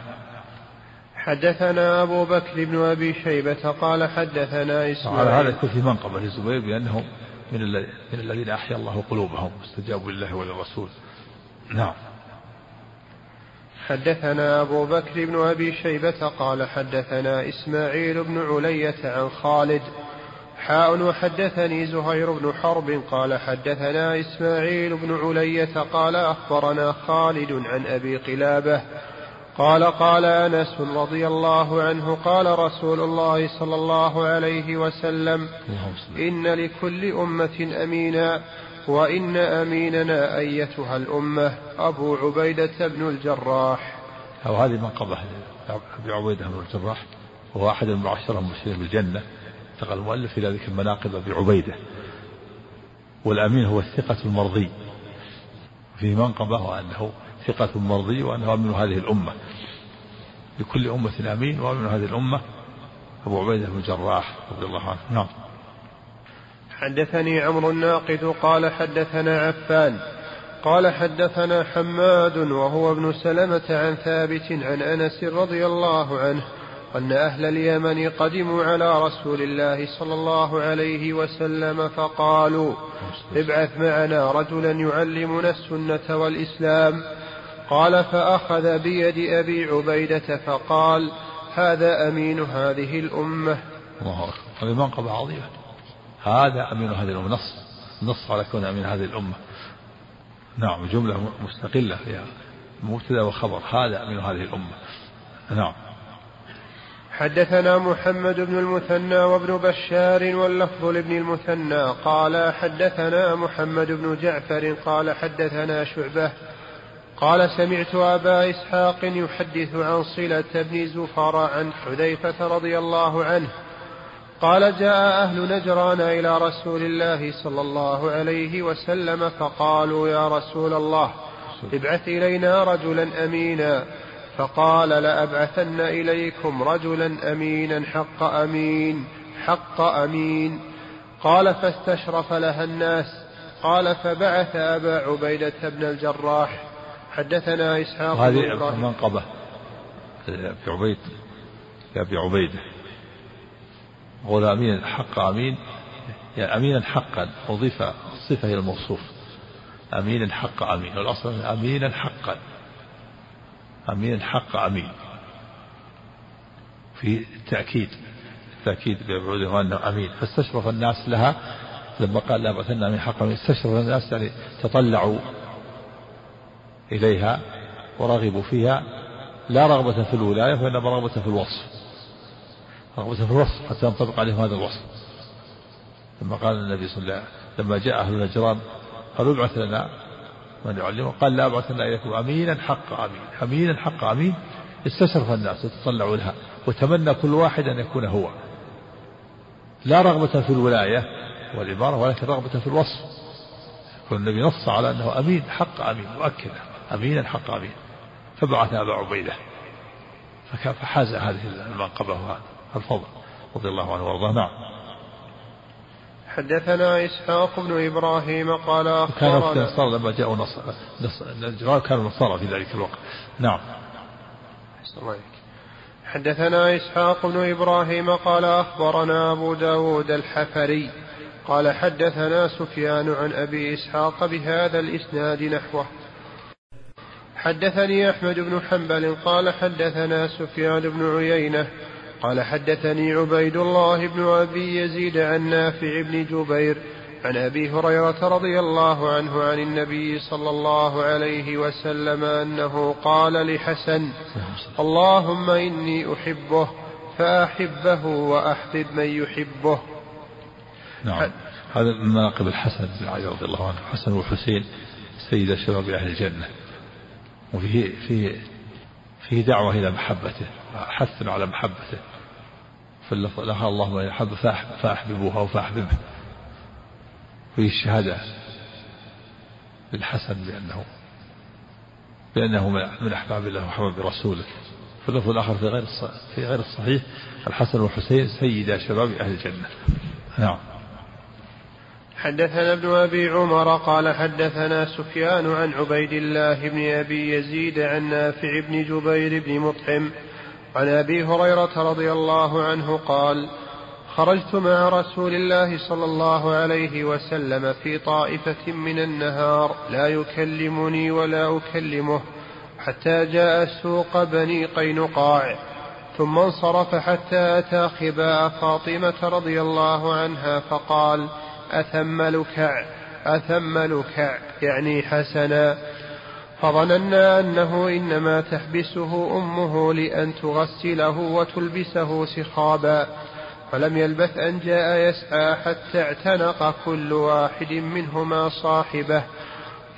حدثنا أبو بكر بن أبي شيبة قال حدثنا إسماعيل. هذا يكون في منقبة للزبير بأنهم من من الذين أحيا الله قلوبهم. واستجابوا لله وللرسول نعم. حدثنا أبو بكر بن أبي شيبة قال حدثنا إسماعيل بن علية عن خالد حاء وحدثني زهير بن حرب قال حدثنا إسماعيل بن علية قال أخبرنا خالد عن أبي قلابة قال قال أنس رضي الله عنه قال رسول الله صلى الله عليه وسلم إن لكل أمة أمينا وإن أميننا أيتها الأمة أبو عبيدة بن الجراح. أو هذه منقبة أبي عبيدة بن الجراح وهو أحد المعشرة المبشرين بالجنة. انتقل المؤلف إلى ذكر مناقب أبي عبيدة. والأمين هو الثقة المرضي. في منقبة وأنه ثقة مرضي وأنه أمين هذه الأمة. لكل أمة أمين وأمين هذه الأمة أبو عبيدة بن الجراح رضي الله عنه. نعم. حدثني عمرو الناقد قال حدثنا عفان قال حدثنا حماد وهو ابن سلمة عن ثابت عن أنس رضي الله عنه أن أهل اليمن قدموا على رسول الله صلى الله عليه وسلم فقالوا ابعث معنا رجلا يعلمنا السنة والإسلام. قال فأخذ بيد أبي عبيدة فقال هذا أمين هذه الأمة. الله أكبر. هذه منقبة عظيمة. هذا أمين هذه الأمة نص نص على كون أمين هذه الأمة. نعم جملة مستقلة فيها مبتدأ وخبر. هذا أمين هذه الأمة. نعم. حدثنا محمد بن المثنى وابن بشار واللفظ لابن المثنى. قال حدثنا محمد بن جعفر قال حدثنا شعبة قال سمعت أبا إسحاق يحدث عن صلة بن زفر عن حذيفة رضي الله عنه قال جاء أهل نجران إلى رسول الله صلى الله عليه وسلم فقالوا يا رسول الله ابعث إلينا رجلا أمينا. فقال لأبعثن إليكم رجلا أمينا حق أمين حق أمين. قال فاستشرف لها الناس. قال فبعث أبا عبيدة بن الجراح. حدثنا إسحاق هذه منقبة. في عبيد يا أبي عبيدة. قول أمين حق أمين يعني أمينا حقا أضيف الصفة إلى الموصوف. أمين حق أمين. والأصل أمينا حقا أمين حق أمين. في التأكيد التأكيد بعوده أنه أمين. فاستشرف الناس لها لما قال لا بعثن أمين حق أمين استشرف الناس يعني تطلعوا إليها ورغبوا فيها. لا رغبة في الولاية وإنما رغبة في الوصف. رغبة في الوصف حتى ينطبق عليهم هذا الوصف. لما قال النبي صلى الله عليه وسلم لما جاء أهل النجران قالوا ابعث لنا من يعلمه؟ قال لا أبعثن إليكم. أمينا حق أمين. أمينا حق أمين. استشرف الناس وتطلعوا لها. وتمنى كل واحد أن يكون هو. لا رغبة في الولاية والعبارة ولكن رغبة في الوصف. والنبي نص على أنه أمين حق أمين مؤكد. أمينا حق أمين. فبعث أبا عبيدة. فحاز هذه المنقبة الفضل. رضي الله عنه وأرضاه. نعم. حدثنا إسحاق بن إبراهيم قال أخبرنا كان النصارى لما جاءوا نصارى كانوا نصارى في ذلك الوقت. نعم. حدثنا إسحاق بن إبراهيم قال أخبرنا أبو داود الحفري قال حدثنا سفيان عن أبي إسحاق بهذا الإسناد نحوه. حدثني أحمد بن حنبل قال حدثنا سفيان بن عيينة قال حدثني عبيد الله بن أبي يزيد عن نافع بن جبير عن أبي هريرة رضي الله عنه عن النبي صلى الله عليه وسلم أنه قال لحسن اللهم إني أحبه فأحبه وأحبب من يحبه. نعم. هذا من مناقب الحسن بن علي رضي الله عنه حسن والحسين سيد شباب أهل الجنة. وفيه فيه فيه دعوة إلى محبته حث على محبته. في اللفظ اللهم إن أحب فأحببوها أو فأحببه فيه الشهادة للحسن بأنه بأنه من أحباب الله وحباب رسوله. في اللفظ الآخر في غير في غير الصحيح الحسن والحسين سيدا شباب أهل الجنة. نعم. حدثنا ابن أبي عمر قال حدثنا سفيان عن عبيد الله بن أبي يزيد عن نافع بن جبير بن مطعم عن أبي هريرة رضي الله عنه قال خرجت مع رسول الله صلى الله عليه وسلم في طائفة من النهار لا يكلمني ولا أكلمه حتى جاء سوق بني قينقاع ثم انصرف حتى أتى خباء فاطمة رضي الله عنها فقال أثم لكع أثم لكع يعني حسنا. فظننا أنه إنما تحبسه أمه لأن تغسله وتلبسه سخابا. فلم يلبث أن جاء يسعى حتى اعتنق كل واحد منهما صاحبه.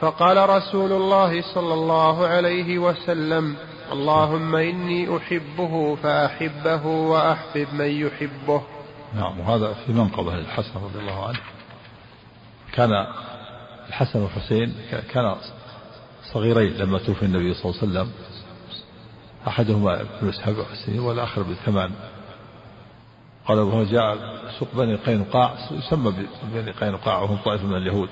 فقال رسول الله صلى الله عليه وسلم اللهم إني أحبه فأحبه وأحبب من يحبه. نعم وهذا في منقبة الحسن رضي الله عنه. كان الحسن والحسين كان صغيرين لما توفي النبي صلى الله عليه وسلم. أحدهما ابن سبع سنين والآخر بثمان قال وهو جاء سوق بني قينقاع يسمى بني قينقاع وهم طائفة من اليهود.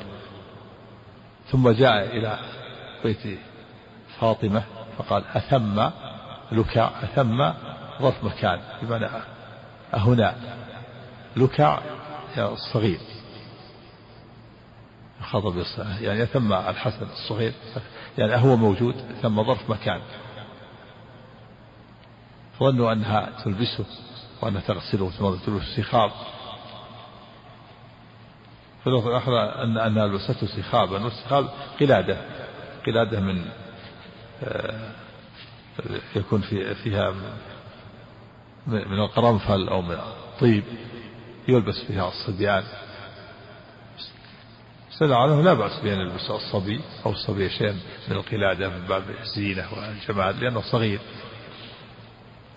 ثم جاء إلى بيت فاطمة فقال أثم لكع أثم ظرف مكان بمعنى أهنا. لكع الصغير خطب يعني ثم الحسن الصغير يعني هو موجود ثم ظرف مكان. ظنوا أنها تلبسه وأنها تغسله ثم تلبسه سخاب في اللفظ الآخر أن أنها لبسته سخابا والسخاب قلادة. قلادة من آه، يكون في فيها من القرنفل أو من الطيب يلبس فيها الصبيان. استدل عنه لا بأس بأن يلبس الصبي أو الصبي شيئا من القلادة من باب الزينة والجمال لأنه صغير.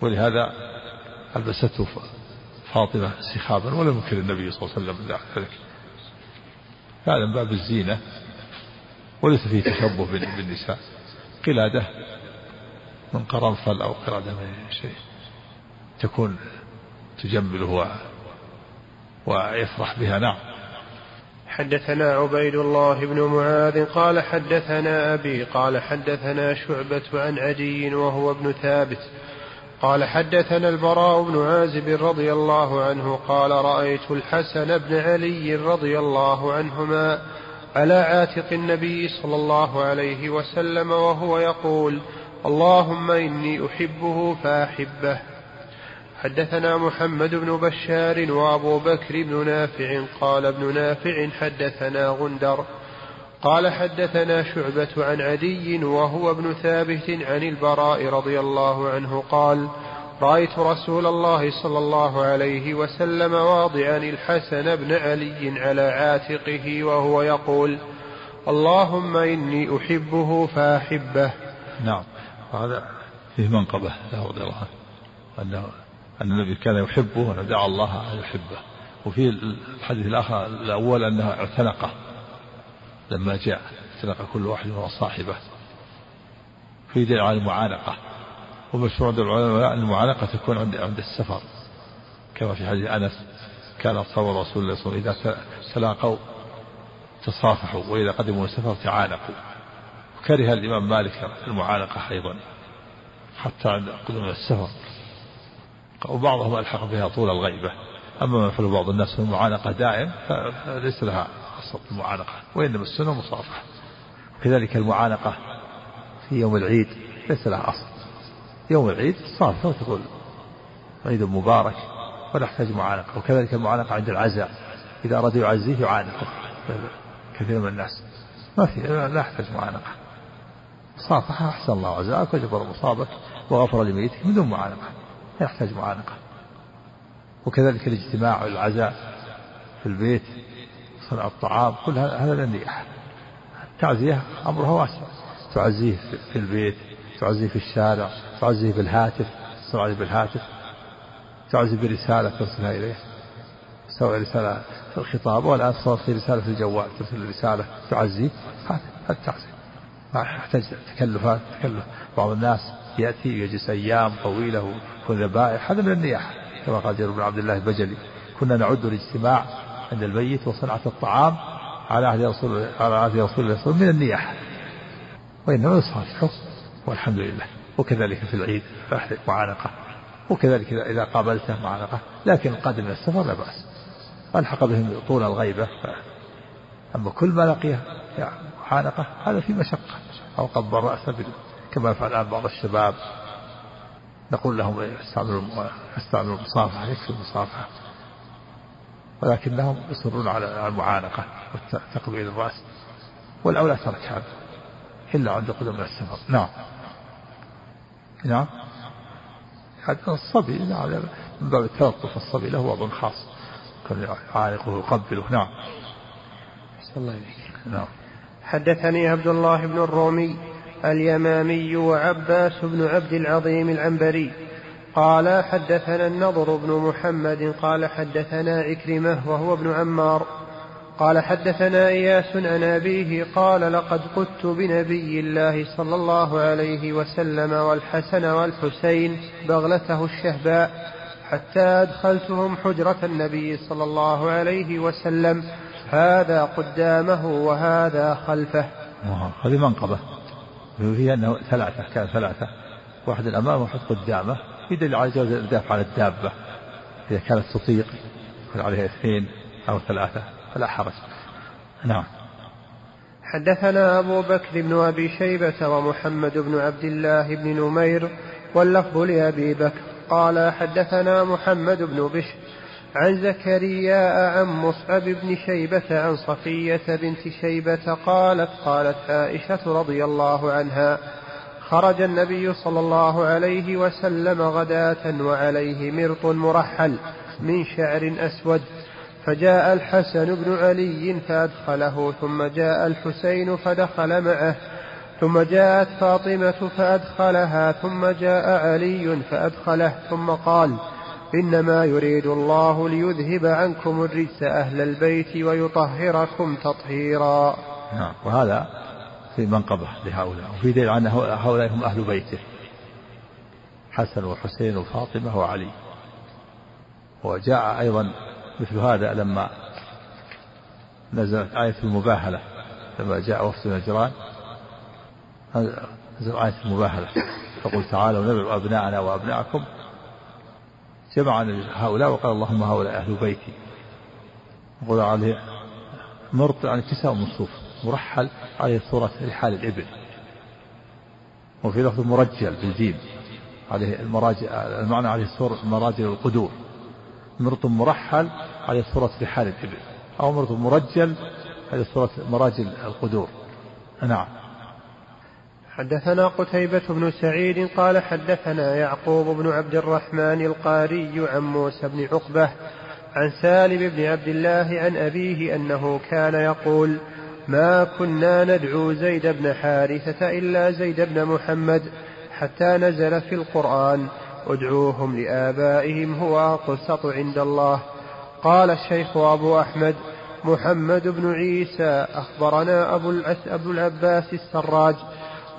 ولهذا ألبسته فاطمة سخابا ولم ينكر النبي صلى الله عليه وسلم ذلك. هذا من باب الزينة وليس فيه تشبه بالنساء. قلادة من قرنفل أو قلادة من شيء تكون تجمله ويفرح بها نعم. حدثنا عبيد الله بن معاذ قال حدثنا أبي قال حدثنا شعبة عن عدي وهو ابن ثابت قال حدثنا البراء بن عازب رضي الله عنه قال رأيت الحسن بن علي رضي الله عنهما على عاتق النبي صلى الله عليه وسلم وهو يقول اللهم إني أحبه فأحبه. حدثنا محمد بن بشار وابو بكر بن نافع قال ابن نافع حدثنا غندر قال حدثنا شعبة عن عدي وهو ابن ثابت عن البراء رضي الله عنه قال رأيت رسول الله صلى الله عليه وسلم واضعا الحسن بن علي على عاتقه وهو يقول اللهم إني أحبه فأحبه. نعم هذا فيه منقبة له رضي الله عنه. أن النبي كان يحبه ودعا الله أن يحبه. وفي الحديث الآخر الأول أنه اعتنقه لما جاء اعتنق كل واحد وهو صاحبه. في دليل على المعانقة. ومشهور عند العلماء أن المعانقة تكون عند عند السفر. كما في حديث أنس كان أصحاب رسول الله صلى الله عليه وسلم إذا تلاقوا تصافحوا وإذا قدموا السفر تعانقوا. وكره الإمام مالك المعانقة أيضا. حتى عند قدوم السفر. وبعضهم ألحق بها طول الغيبة. أما ما يفعل بعض الناس من المعانقة دائم فليس لها أصل المعانقة وإنما السنة مصافحة. كذلك المعانقة في يوم العيد ليس لها أصل. يوم العيد صافحة وتقول عيد مبارك ولا يحتاج معانقة. وكذلك المعانقة عند العزاء إذا أراد يعزيه يعانقه كثير من الناس ما في لا يحتاج معانقة. صافحة أحسن الله عزاءك وجبر مصابك وغفر لميتك من دون معانقة. لا يحتاج معانقة. وكذلك الاجتماع والعزاء في البيت صنع الطعام كل هذا النياحة التعزية أمرها واسع. تعزيه في البيت تعزيه في الشارع تعزيه بالهاتف تعزيه بالهاتف تعزيه برسالة ترسلها إليه. سواء رسالة في الخطاب والآن صار في رسالة في الجوال ترسل رسالة تعزيه هذا التعزية ما يحتاج تكلفات تكلف بعض الناس يأتي يجلس أيام طويلة ويكون ذبائح هذا من النياحة كما قال جابر بن عبد الله البجلي. كنا نعد الاجتماع عند الميت وصنعة الطعام على عهد رسول على عهد رسول الله صلى من النياحة وإنما يصافحه والحمد لله. وكذلك في العيد فأحدث معانقة. وكذلك إذا قابلته معانقة لكن قادم من السفر لا بأس. ألحق بهم طول الغيبة. أما كل ما لقيه معانقة هذا في مشقة. أو قبض رأسه كما يفعل الآن بعض الشباب. نقول لهم استعملوا استعملوا المصافحة يكفي المصافحة. ولكنهم يصرون على المعانقة وتقبيل الرأس. والأولى ترك هذا إلا عند قدوم السفر نعم. نعم. حتى الصبي نعم من باب التلطف الصبي له وضع خاص. كان يعانقه ويقبله نعم. الله إليك نعم. حدثني عبد الله بن الرومي اليمامي وعباس بن عبد العظيم العنبري. قال حدثنا النضر بن محمد قال حدثنا عكرمة وهو ابن عمار. قال حدثنا إياس عن أبيه قال لقد قدت بنبي الله صلى الله عليه وسلم والحسن والحسين بغلته الشهباء حتى أدخلتهم حجرة النبي صلى الله عليه وسلم. هذا قدامه وهذا خلفه. هذه منقبة. فيها أنه ثلاثة كان ثلاثة. واحد الأمام وواحد قدامه. يدل على جواز الإرداف على الدابة. إذا كانت تطيق يكون عليها اثنين أو ثلاثة. فلا حرج. نعم. حدثنا أبو بكر بن أبي شيبة ومحمد بن عبد الله بن نمير واللفظ لأبي بكر. قال حدثنا محمد بن بشر. عن زكريا عن مصعب بن شيبة عن صفية بنت شيبة قالت قالت عائشة رضي الله عنها خرج النبي صلى الله عليه وسلم غداة وعليه مرط مرحل من شعر أسود فجاء الحسن بن علي فأدخله ثم جاء الحسين فدخل معه ثم جاءت فاطمة فأدخلها ثم جاء علي فأدخله ثم قال إنما يريد الله ليذهب عنكم الرجس أهل البيت ويطهركم تطهيرا. نعم وهذا في منقبة لهؤلاء وفي دليل أن هؤلاء هم أهل بيته. حسن وحسين وفاطمة وعلي. وجاء أيضا مثل هذا لما نزلت آية المباهلة لما جاء وفد نجران. نزل آية المباهلة فقل تعالوا ندعو أبناءنا وأبناءكم جمع هؤلاء وقال اللهم هؤلاء أهل بيتي. وقال عليه مرط عن كساء من صوف مرحل عليه صورة رحال الإبل. وفي لفظ مرجل بالجيم. عليه المراجل المعنى عليه صورة مراجل القدور. مرط مرحل عليه صورة رحال الإبل. أو مرط مرجل عليه صورة مراجل القدور. نعم. حدثنا قتيبة بن سعيد قال حدثنا يعقوب بن عبد الرحمن القاري عن موسى بن عقبة عن سالم بن عبد الله عن أبيه أنه كان يقول ما كنا ندعو زيد بن حارثة إلا زيد بن محمد حتى نزل في القرآن ادعوهم لآبائهم هو أقسط عند الله. قال الشيخ أبو أحمد محمد بن عيسى أخبرنا أبو, أبو العباس السراج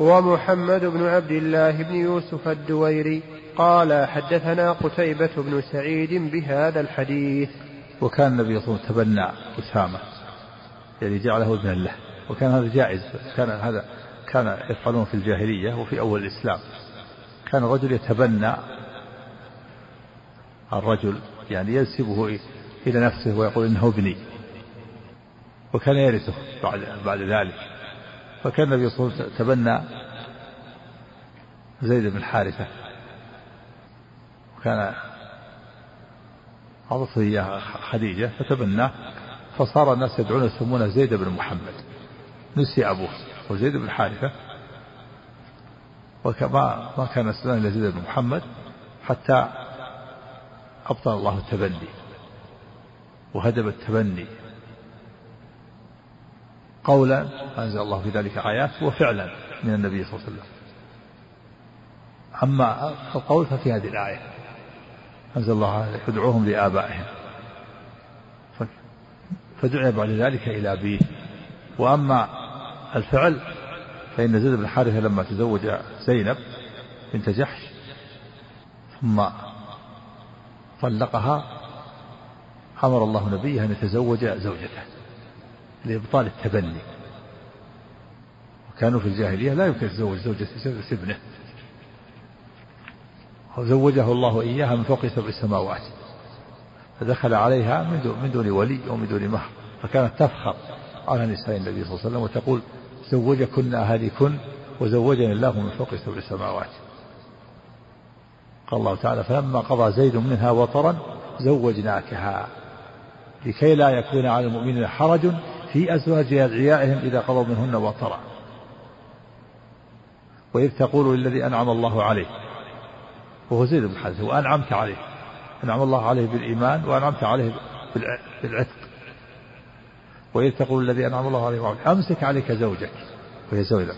ومحمد بن عبد الله بن يوسف الدويري قال حدثنا قتيبة بن سعيد بهذا الحديث. وكان النبي صلى الله عليه وسلم تبنى أسامة يعني جعله ابنا له وكان هذا جائز كان هذا كان يفعلون في الجاهلية وفي أول الإسلام. كان الرجل يتبنى الرجل يعني ينسبه إلى نفسه ويقول إنه ابني وكان يرثه بعد بعد ذلك. فكان النبي صلى الله عليه وسلم تبنى زيد بن حارثة. وكان عرضته إياه خديجة فتبناه فصار الناس يدعون يسمونه زيد بن محمد. نسي أبوه وزيد بن حارثة. وكما ما كان اسلام إلا زيد بن محمد حتى أبطل الله التبني. وهدم التبني. قولا أنزل الله في ذلك آيات وفعلا من النبي صلى الله عليه وسلم. أما القول ففي هذه الآية أنزل الله يدعوهم لآبائهم. فدعي بعد ذلك إلى أبيه. وأما الفعل فإن زيد بن حارثة لما تزوج زينب بنت جحش ثم طلقها أمر الله نبيه أن يتزوج زوجته. لإبطال التبني. وكانوا في الجاهلية لا يمكن يتزوج زوجة ابنه. وزوجه الله إياها من فوق سبع سماوات. فدخل عليها من دون, ولي ومن دون مهر. فكانت تفخر على نساء النبي صلى الله عليه وسلم وتقول زوجكن أهاليكن وزوجني الله من فوق سبع سماوات. قال الله تعالى فلما قضى زيد منها وطرا زوجناكها لكي لا يكون على المؤمنين حرج في أزواج أدعيائهم إذا قضوا منهن وطرأ. وإذ تقول للذي أنعم الله عليه وهو زيد بن حارثة وأنعمت عليه أنعم الله عليه بالإيمان وأنعمت عليه بالعتق. وإذ تقول الذي أنعم الله عليه وعليه أمسك عليك زوجك وهي زوجة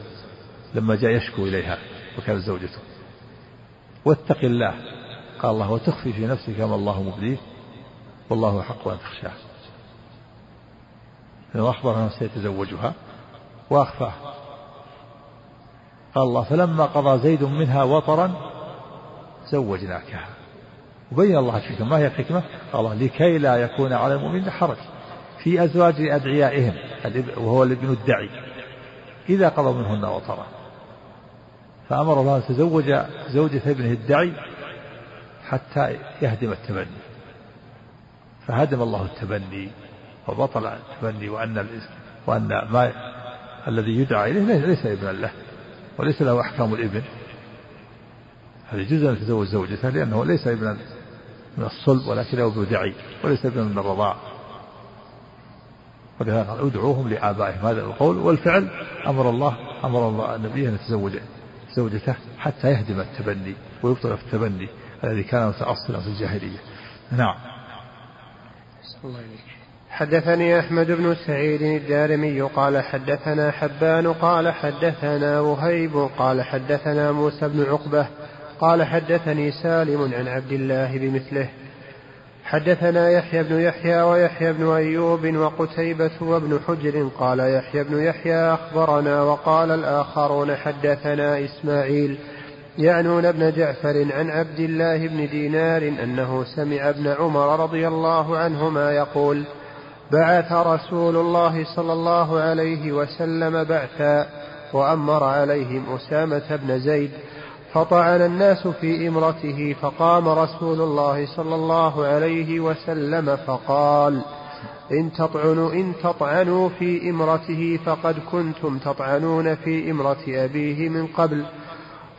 لما جاء يشكو إليها وكانت زوجته. واتق الله قال الله وتخفي في نفسك ما الله مبديه والله حق أن تخشاه. وأخبر أنه سيتزوجها وأخفاه. قال الله فلما قضى زيد منها وطرا زوجناكها. وبين الله الحكمة. ما هي الحكمة؟ قال لكي لا يكون على المؤمن حرج في أزواج أدعيائهم وهو الابن الدعي إذا قضوا منهن وطرا. فأمر الله أن تزوج زوجة ابنه الدعي حتى يهدم التبني. فهدم الله التبني. وبطل التبني وأن وأن ما الذي يدعى إليه ليس ابنا له وليس له أحكام الإبن. هذا يجوز أن يتزوج زوجته لأنه ليس ابنا من الصلب ولكنه دعي وليس ابنا من الرضاع. ولهذا قال ادعوهم لآبائهم. هذا القول والفعل أمر الله أمر الله النبي أن يتزوج زوجته حتى يهدم التبني ويبطل في التبني الذي كان متأصلا في الجاهلية. نعم. الله حدثني أحمد بن سعيد الدارمي قال حدثنا حبان قال حدثنا وهيب قال حدثنا موسى بن عقبة قال حدثني سالم عن عبد الله بمثله. حدثنا يحيى بن يحيى ويحيى بن أيوب وقتيبة وابن حجر قال يحيى بن يحيى أخبرنا وقال الآخرون حدثنا إسماعيل يعنون ابن جعفر عن عبد الله بن دينار أنه سمع ابن عمر رضي الله عنهما يقول بعث رسول الله صلى الله عليه وسلم بعثا وأمر عليهم أسامة بن زيد فطعن الناس في إمرته فقام رسول الله صلى الله عليه وسلم فقال إن تطعنوا إن تطعنوا في إمرته فقد كنتم تطعنون في إمرة أبيه من قبل.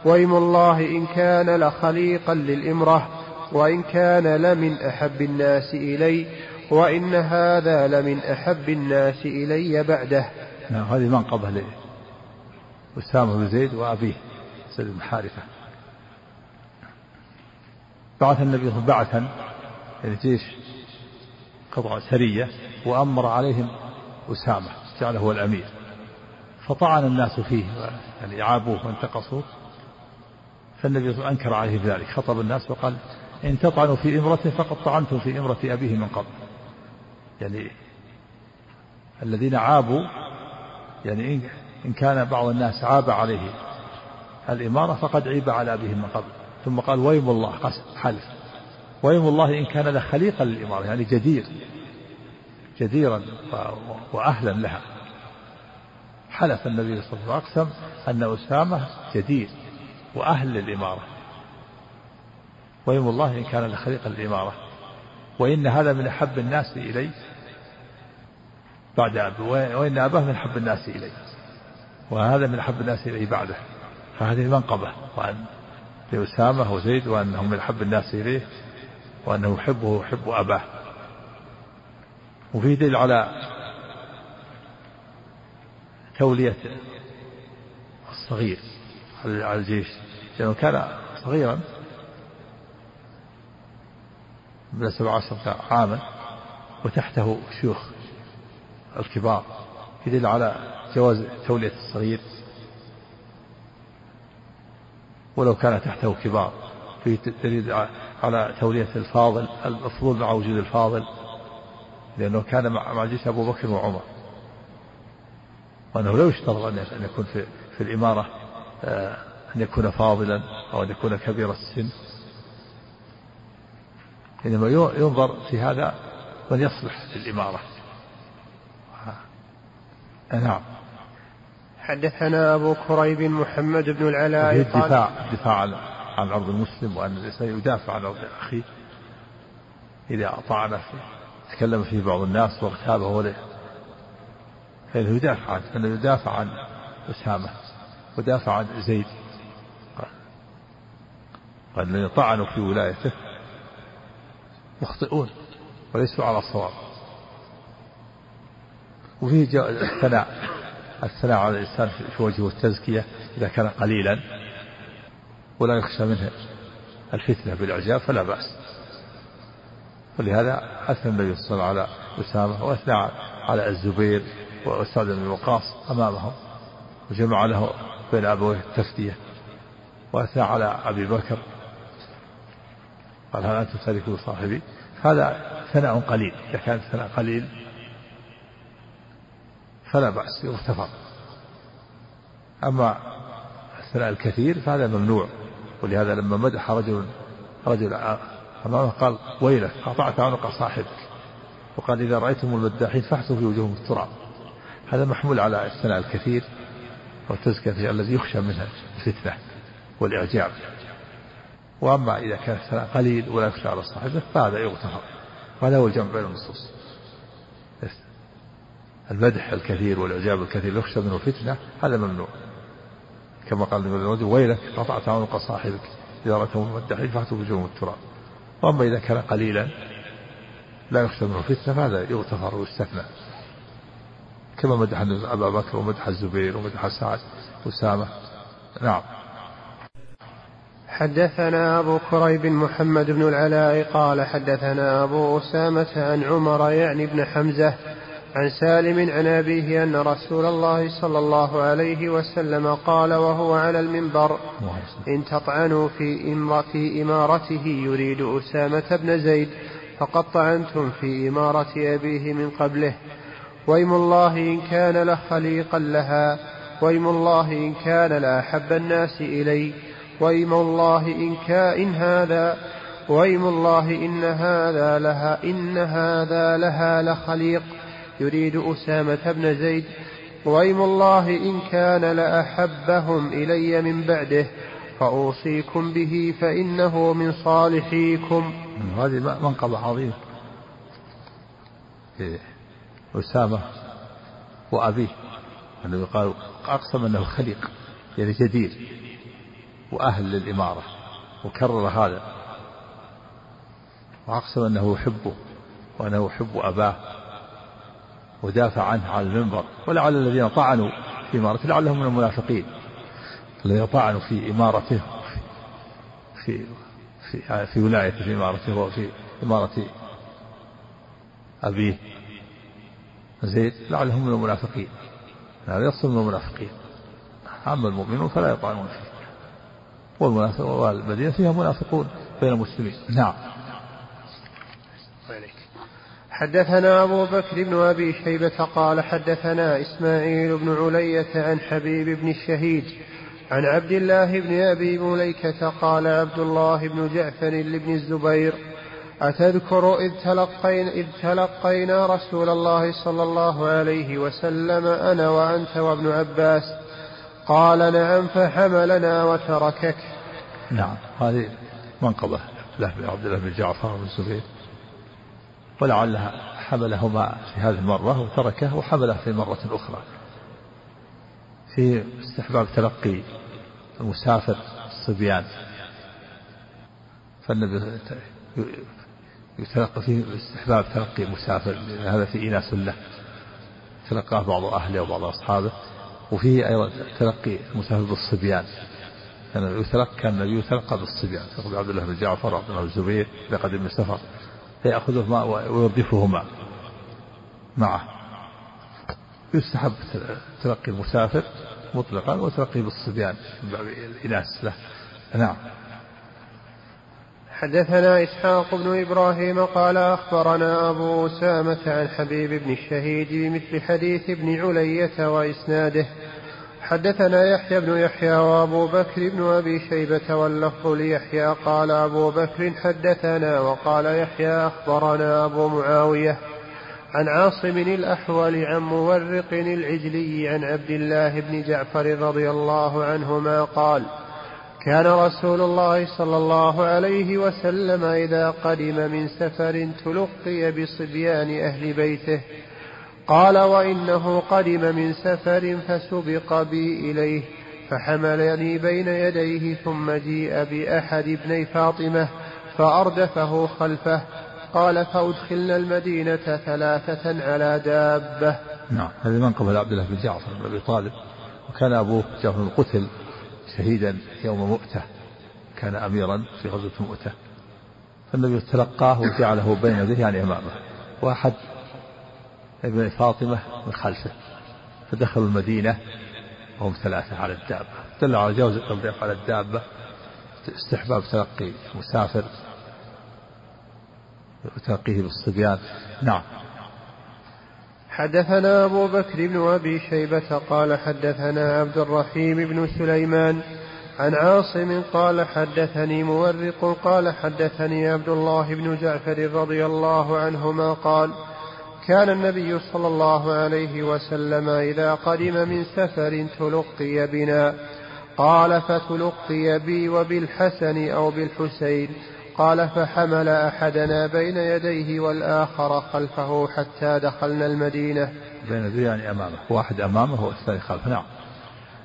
وإم الله إن كان لخليقا للإمرة وإن كان لمن أحب الناس إلي وإن هذا لمن أحب الناس إلي بعده. نعم هذه منقبة لأسامة بن زيد وأبيه زيد بن حارثة. بعث النبي صلى الله عليه وسلم بعثا يعني جيش قطع سرية وأمر عليهم أسامة جعله هو الأمير. فطعن الناس فيه يعني عابوه وانتقصوه. فالنبي صلى الله عليه وسلم أنكر عليه ذلك خطب الناس وقال إن تطعنوا في إمرته فقد طعنتم في إمرة أبيه من قبل. يعني الذين عابوا يعني إن كان بعض الناس عاب عليه الإمارة فقد عيب على أبيه من قبل. ثم قال ويم الله حلف. ويم الله إن كان لخليقا للإمارة يعني جدير جديرا وأهلا لها. حلف النبي صلى الله عليه وسلم أن أسامة جدير وأهل للإمارة. ويم الله إن كان لخليقا للإمارة. وإن هذا من أحب الناس إلي بعد أبي وإن أباه من أحب الناس إلي وهذا من أحب الناس إلي بعده. فهذه منقبة وأن لأسامة وزيد وأنهم من أحب الناس إليه وأنه يحبه ويحب أباه. وفيه دليل على تولية الصغير على الجيش لأنه كان صغيرا من سبع عشرة عاما وتحته شيوخ الكبار يدل على جواز تولية الصغير. ولو كان تحته كبار في دليل على تولية الفاضل المفضول مع وجود الفاضل لأنه كان مع جيش أبو بكر وعمر. وأنه لا يشترط أن يكون في, في الإمارة آه، أن يكون فاضلا أو أن يكون كبير السن. إنما ينظر في هذا من يصلح للإمارة نعم. حدثنا أبو كريب محمد بن العلاء الدفاع الدفاع عن عرض المسلم وأن الإنسان يدافع عن عرض أخيه إذا طعن فيه تكلم فيه بعض الناس واغتابه وله. فإنه يدافع عنه أنه يدافع عن أسامة ودافع عن زيد. قال الذين طعنوا في ولايته. يخطئون وليسوا على الصواب. وفيه الثناء الثناء على الإنسان في وجهه التزكية إذا كان قليلا ولا يخشى منه الفتنة بالإعجاب فلا بأس. ولهذا أثنى النبي صلى الله عليه وسلم على أسامة وأثنى على الزبير وسعد بن وقاص أمامهم وجمع له بين أبويه التفتية. وأثنى على أبي بكر قال هل أنتم تاركوا صاحبي؟ هذا ثناء قليل إذا كان ثناء قليل فلا بأس يغتفر. أما الثناء الكثير فهذا ممنوع ولهذا لما مدح رجل رجل أمامه قال ويلك قطعت عنق صاحبك. وقال إذا رأيتم المداحين فاحثوا في وجوههم التراب. هذا محمول على الثناء الكثير والتزكية الذي يخشى منها الفتنة والإعجاب. وأما إذا كان الثناء قليل ولا يخشى على صاحبه فهذا يغتفر وهذا هو الجمع بين النصوص. المدح الكثير والإعجاب الكثير يخشى منه فتنة هذا ممنوع. كما قال النبي ويلك قطعت عنق صاحبك إذا رأيته ممدحين فأتوا بجوم التراب. وأما إذا كان قليلا لا يخشى منه فتنة فهذا يغتفر ويستثنى. كما مدح أبا بكر ومدح الزبير ومدح سعد أسامة نعم. حدثنا أبو كريب محمد بن العلاء قال حدثنا أبو أسامة عن عمر يعني بن حمزة عن سالم عن أبيه أن رسول الله صلى الله عليه وسلم قال وهو على المنبر إن تطعنوا في, في إمارته يريد أسامة بن زيد فقد طعنتم في إمارة أبيه من قبله. ويم الله إن كان لخليقا لها ويم الله إن كان لأحب الناس إلي ويم الله إن كائن هذا ويم الله إن هذا لها إن هذا لها لخليق. يريد أسامة بن زيد وأيم الله إن كان لأحبهم إلي من بعده فأوصيكم به فإنه من صالحيكم. هذه منقبة عظيمة. إيه. أسامة وأبيه أنه يقال أقسم أنه خليق يعني جدير. وأهل للإمارة وكرر هذا. وأقسم أنه يحبه وأنه يحب أباه ودافع عنه على المنبر. ولعل الذين طعنوا في إمارته لعلهم من المنافقين. الذين طعنوا في إمارته في في في ولايته في إمارته وفي إمارة أبيه. زيد لعلهم من المنافقين. هذا يصل من المنافقين. أما المؤمنون فلا يطعنون فيه. والمدينة فيها منافقون بين المسلمين. نعم. حدثنا أبو بكر بن أبي شيبة قال حدثنا إسماعيل بن علية عن حبيب بن الشهيد عن عبد الله بن أبي مليكة قال عبد الله بن جعفر لابن الزبير أتذكر إذ تلقينا, إذ تلقينا رسول الله صلى الله عليه وسلم أنا وأنت وابن عباس قال نعم فحملنا وتركك. نعم هذه منقبة له عبد الله بن جعفر بن الزبير. ولعلها حملهما في هذه المرة وتركه وحمله في مرة أخرى. في استحباب تلقي المسافر الصبيان فالنبي يتلقى فيه استحباب تلقي المسافر هذا في إناث له. تلقاه بعض أهله وبعض أصحابه. وفيه أيضا تلقي المسافر بالصبيان. كان يتلقى كان النبي يتلقى بالصبيان. تلقى عبد الله بن جعفر وعبد الله بن الزبير إذا قدم السفر. فيأخذهما ويردفهما معه. يستحب تلقي المسافر مطلقا وتلقي بالصبيان. الإناث له. نعم. حدثنا إسحاق بن إبراهيم قال أخبرنا أبو أسامة عن حبيب بن الشهيد بمثل حديث ابن علية وإسناده. حدثنا يحيى بن يحيى وأبو بكر بن أبي شيبة واللفظ ليحيى. قال أبو بكر حدثنا وقال يحيى أخبرنا أبو معاوية عن عاصم الأحول عن مورق العجلي عن عبد الله بن جعفر رضي الله عنهما قال كان رسول الله صلى الله عليه وسلم إذا قدم من سفر تلقي بصبيان أهل بيته. قال وإنه قدم من سفر فسبق بي إليه فحملني بين يديه ثم جيء بأحد ابني فاطمة فأردفه خلفه. قال فأدخلنا المدينة ثلاثة على دابة. نعم هذه من قبل عبد الله بن جعفر بن أبي طالب وكان أبوه جعفر قتل. شهيدا يوم مؤتة كان أميرا في غزوة مؤتة. فالنبي تلقاه وجعله بين يديه يعني أمامه. وأحد ابن فاطمة من خلفه فدخلوا المدينة وهم ثلاثة على الدابة. دل على جواز التنظيف على الدابة استحباب تلقي المسافر وتلقيه بالصبيان. نعم. حدثنا أبو بكر بن أبي شيبة قال حدثنا عبد الرحيم بن سليمان عن عاصم قال حدثني مورق قال حدثني عبد الله بن جعفر رضي الله عنهما قال كان النبي صلى الله عليه وسلم إذا قدم من سفر تلقي بنا. قال فتلقي بي وبالحسن أو بالحسين. قال فحمل أحدنا بين يديه والآخر خلفه حتى دخلنا المدينة. بين يديه يعني أمامه واحد أمامه والثاني خلفه نعم.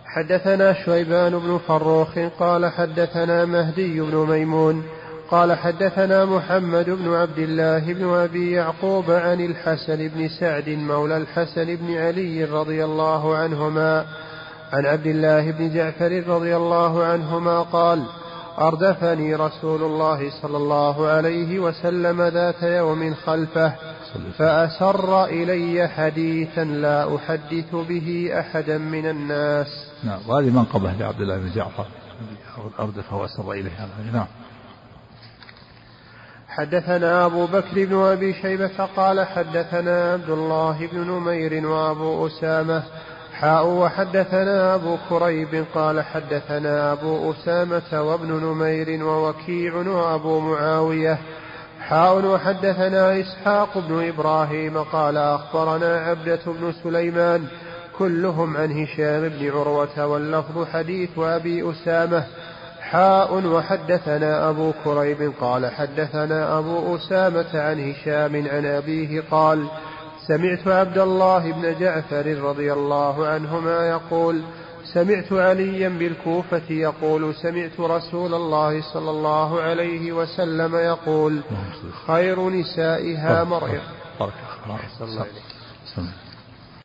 حدثنا شيبان بن فروخ قال حدثنا مهدي بن ميمون قال حدثنا محمد بن عبد الله بن أبي يعقوب عن الحسن بن سعد مولى الحسن بن علي رضي الله عنهما عن عبد الله بن جعفر رضي الله عنهما قال أردفني رسول الله صلى الله عليه وسلم ذات يوم خلفه فأسر إلي حديثا لا أحدث به أحدا من الناس. نعم وهذه منقبة لعبد الله بن جعفر أردفه وأسر إليه نعم. حدثنا أبو بكر بن أبي شيبة قال حدثنا عبد الله بن نمير وأبو أسامة حاء وحدثنا أبو كريب قال حدثنا أبو أسامة وابن نمير ووكيع وأبو معاوية. حاء وحدثنا إسحاق بن إبراهيم قال أخبرنا عبدة بن سليمان كلهم عن هشام بن عروة واللفظ حديث أبي أسامة. حاء وحدثنا أبو كريب قال حدثنا أبو أسامة عن هشام عن أبيه قال سمعت عبد الله بن جعفر رضي الله عنهما يقول سمعت عليا بالكوفة يقول سمعت رسول الله صلى الله عليه وسلم يقول خير نسائها الله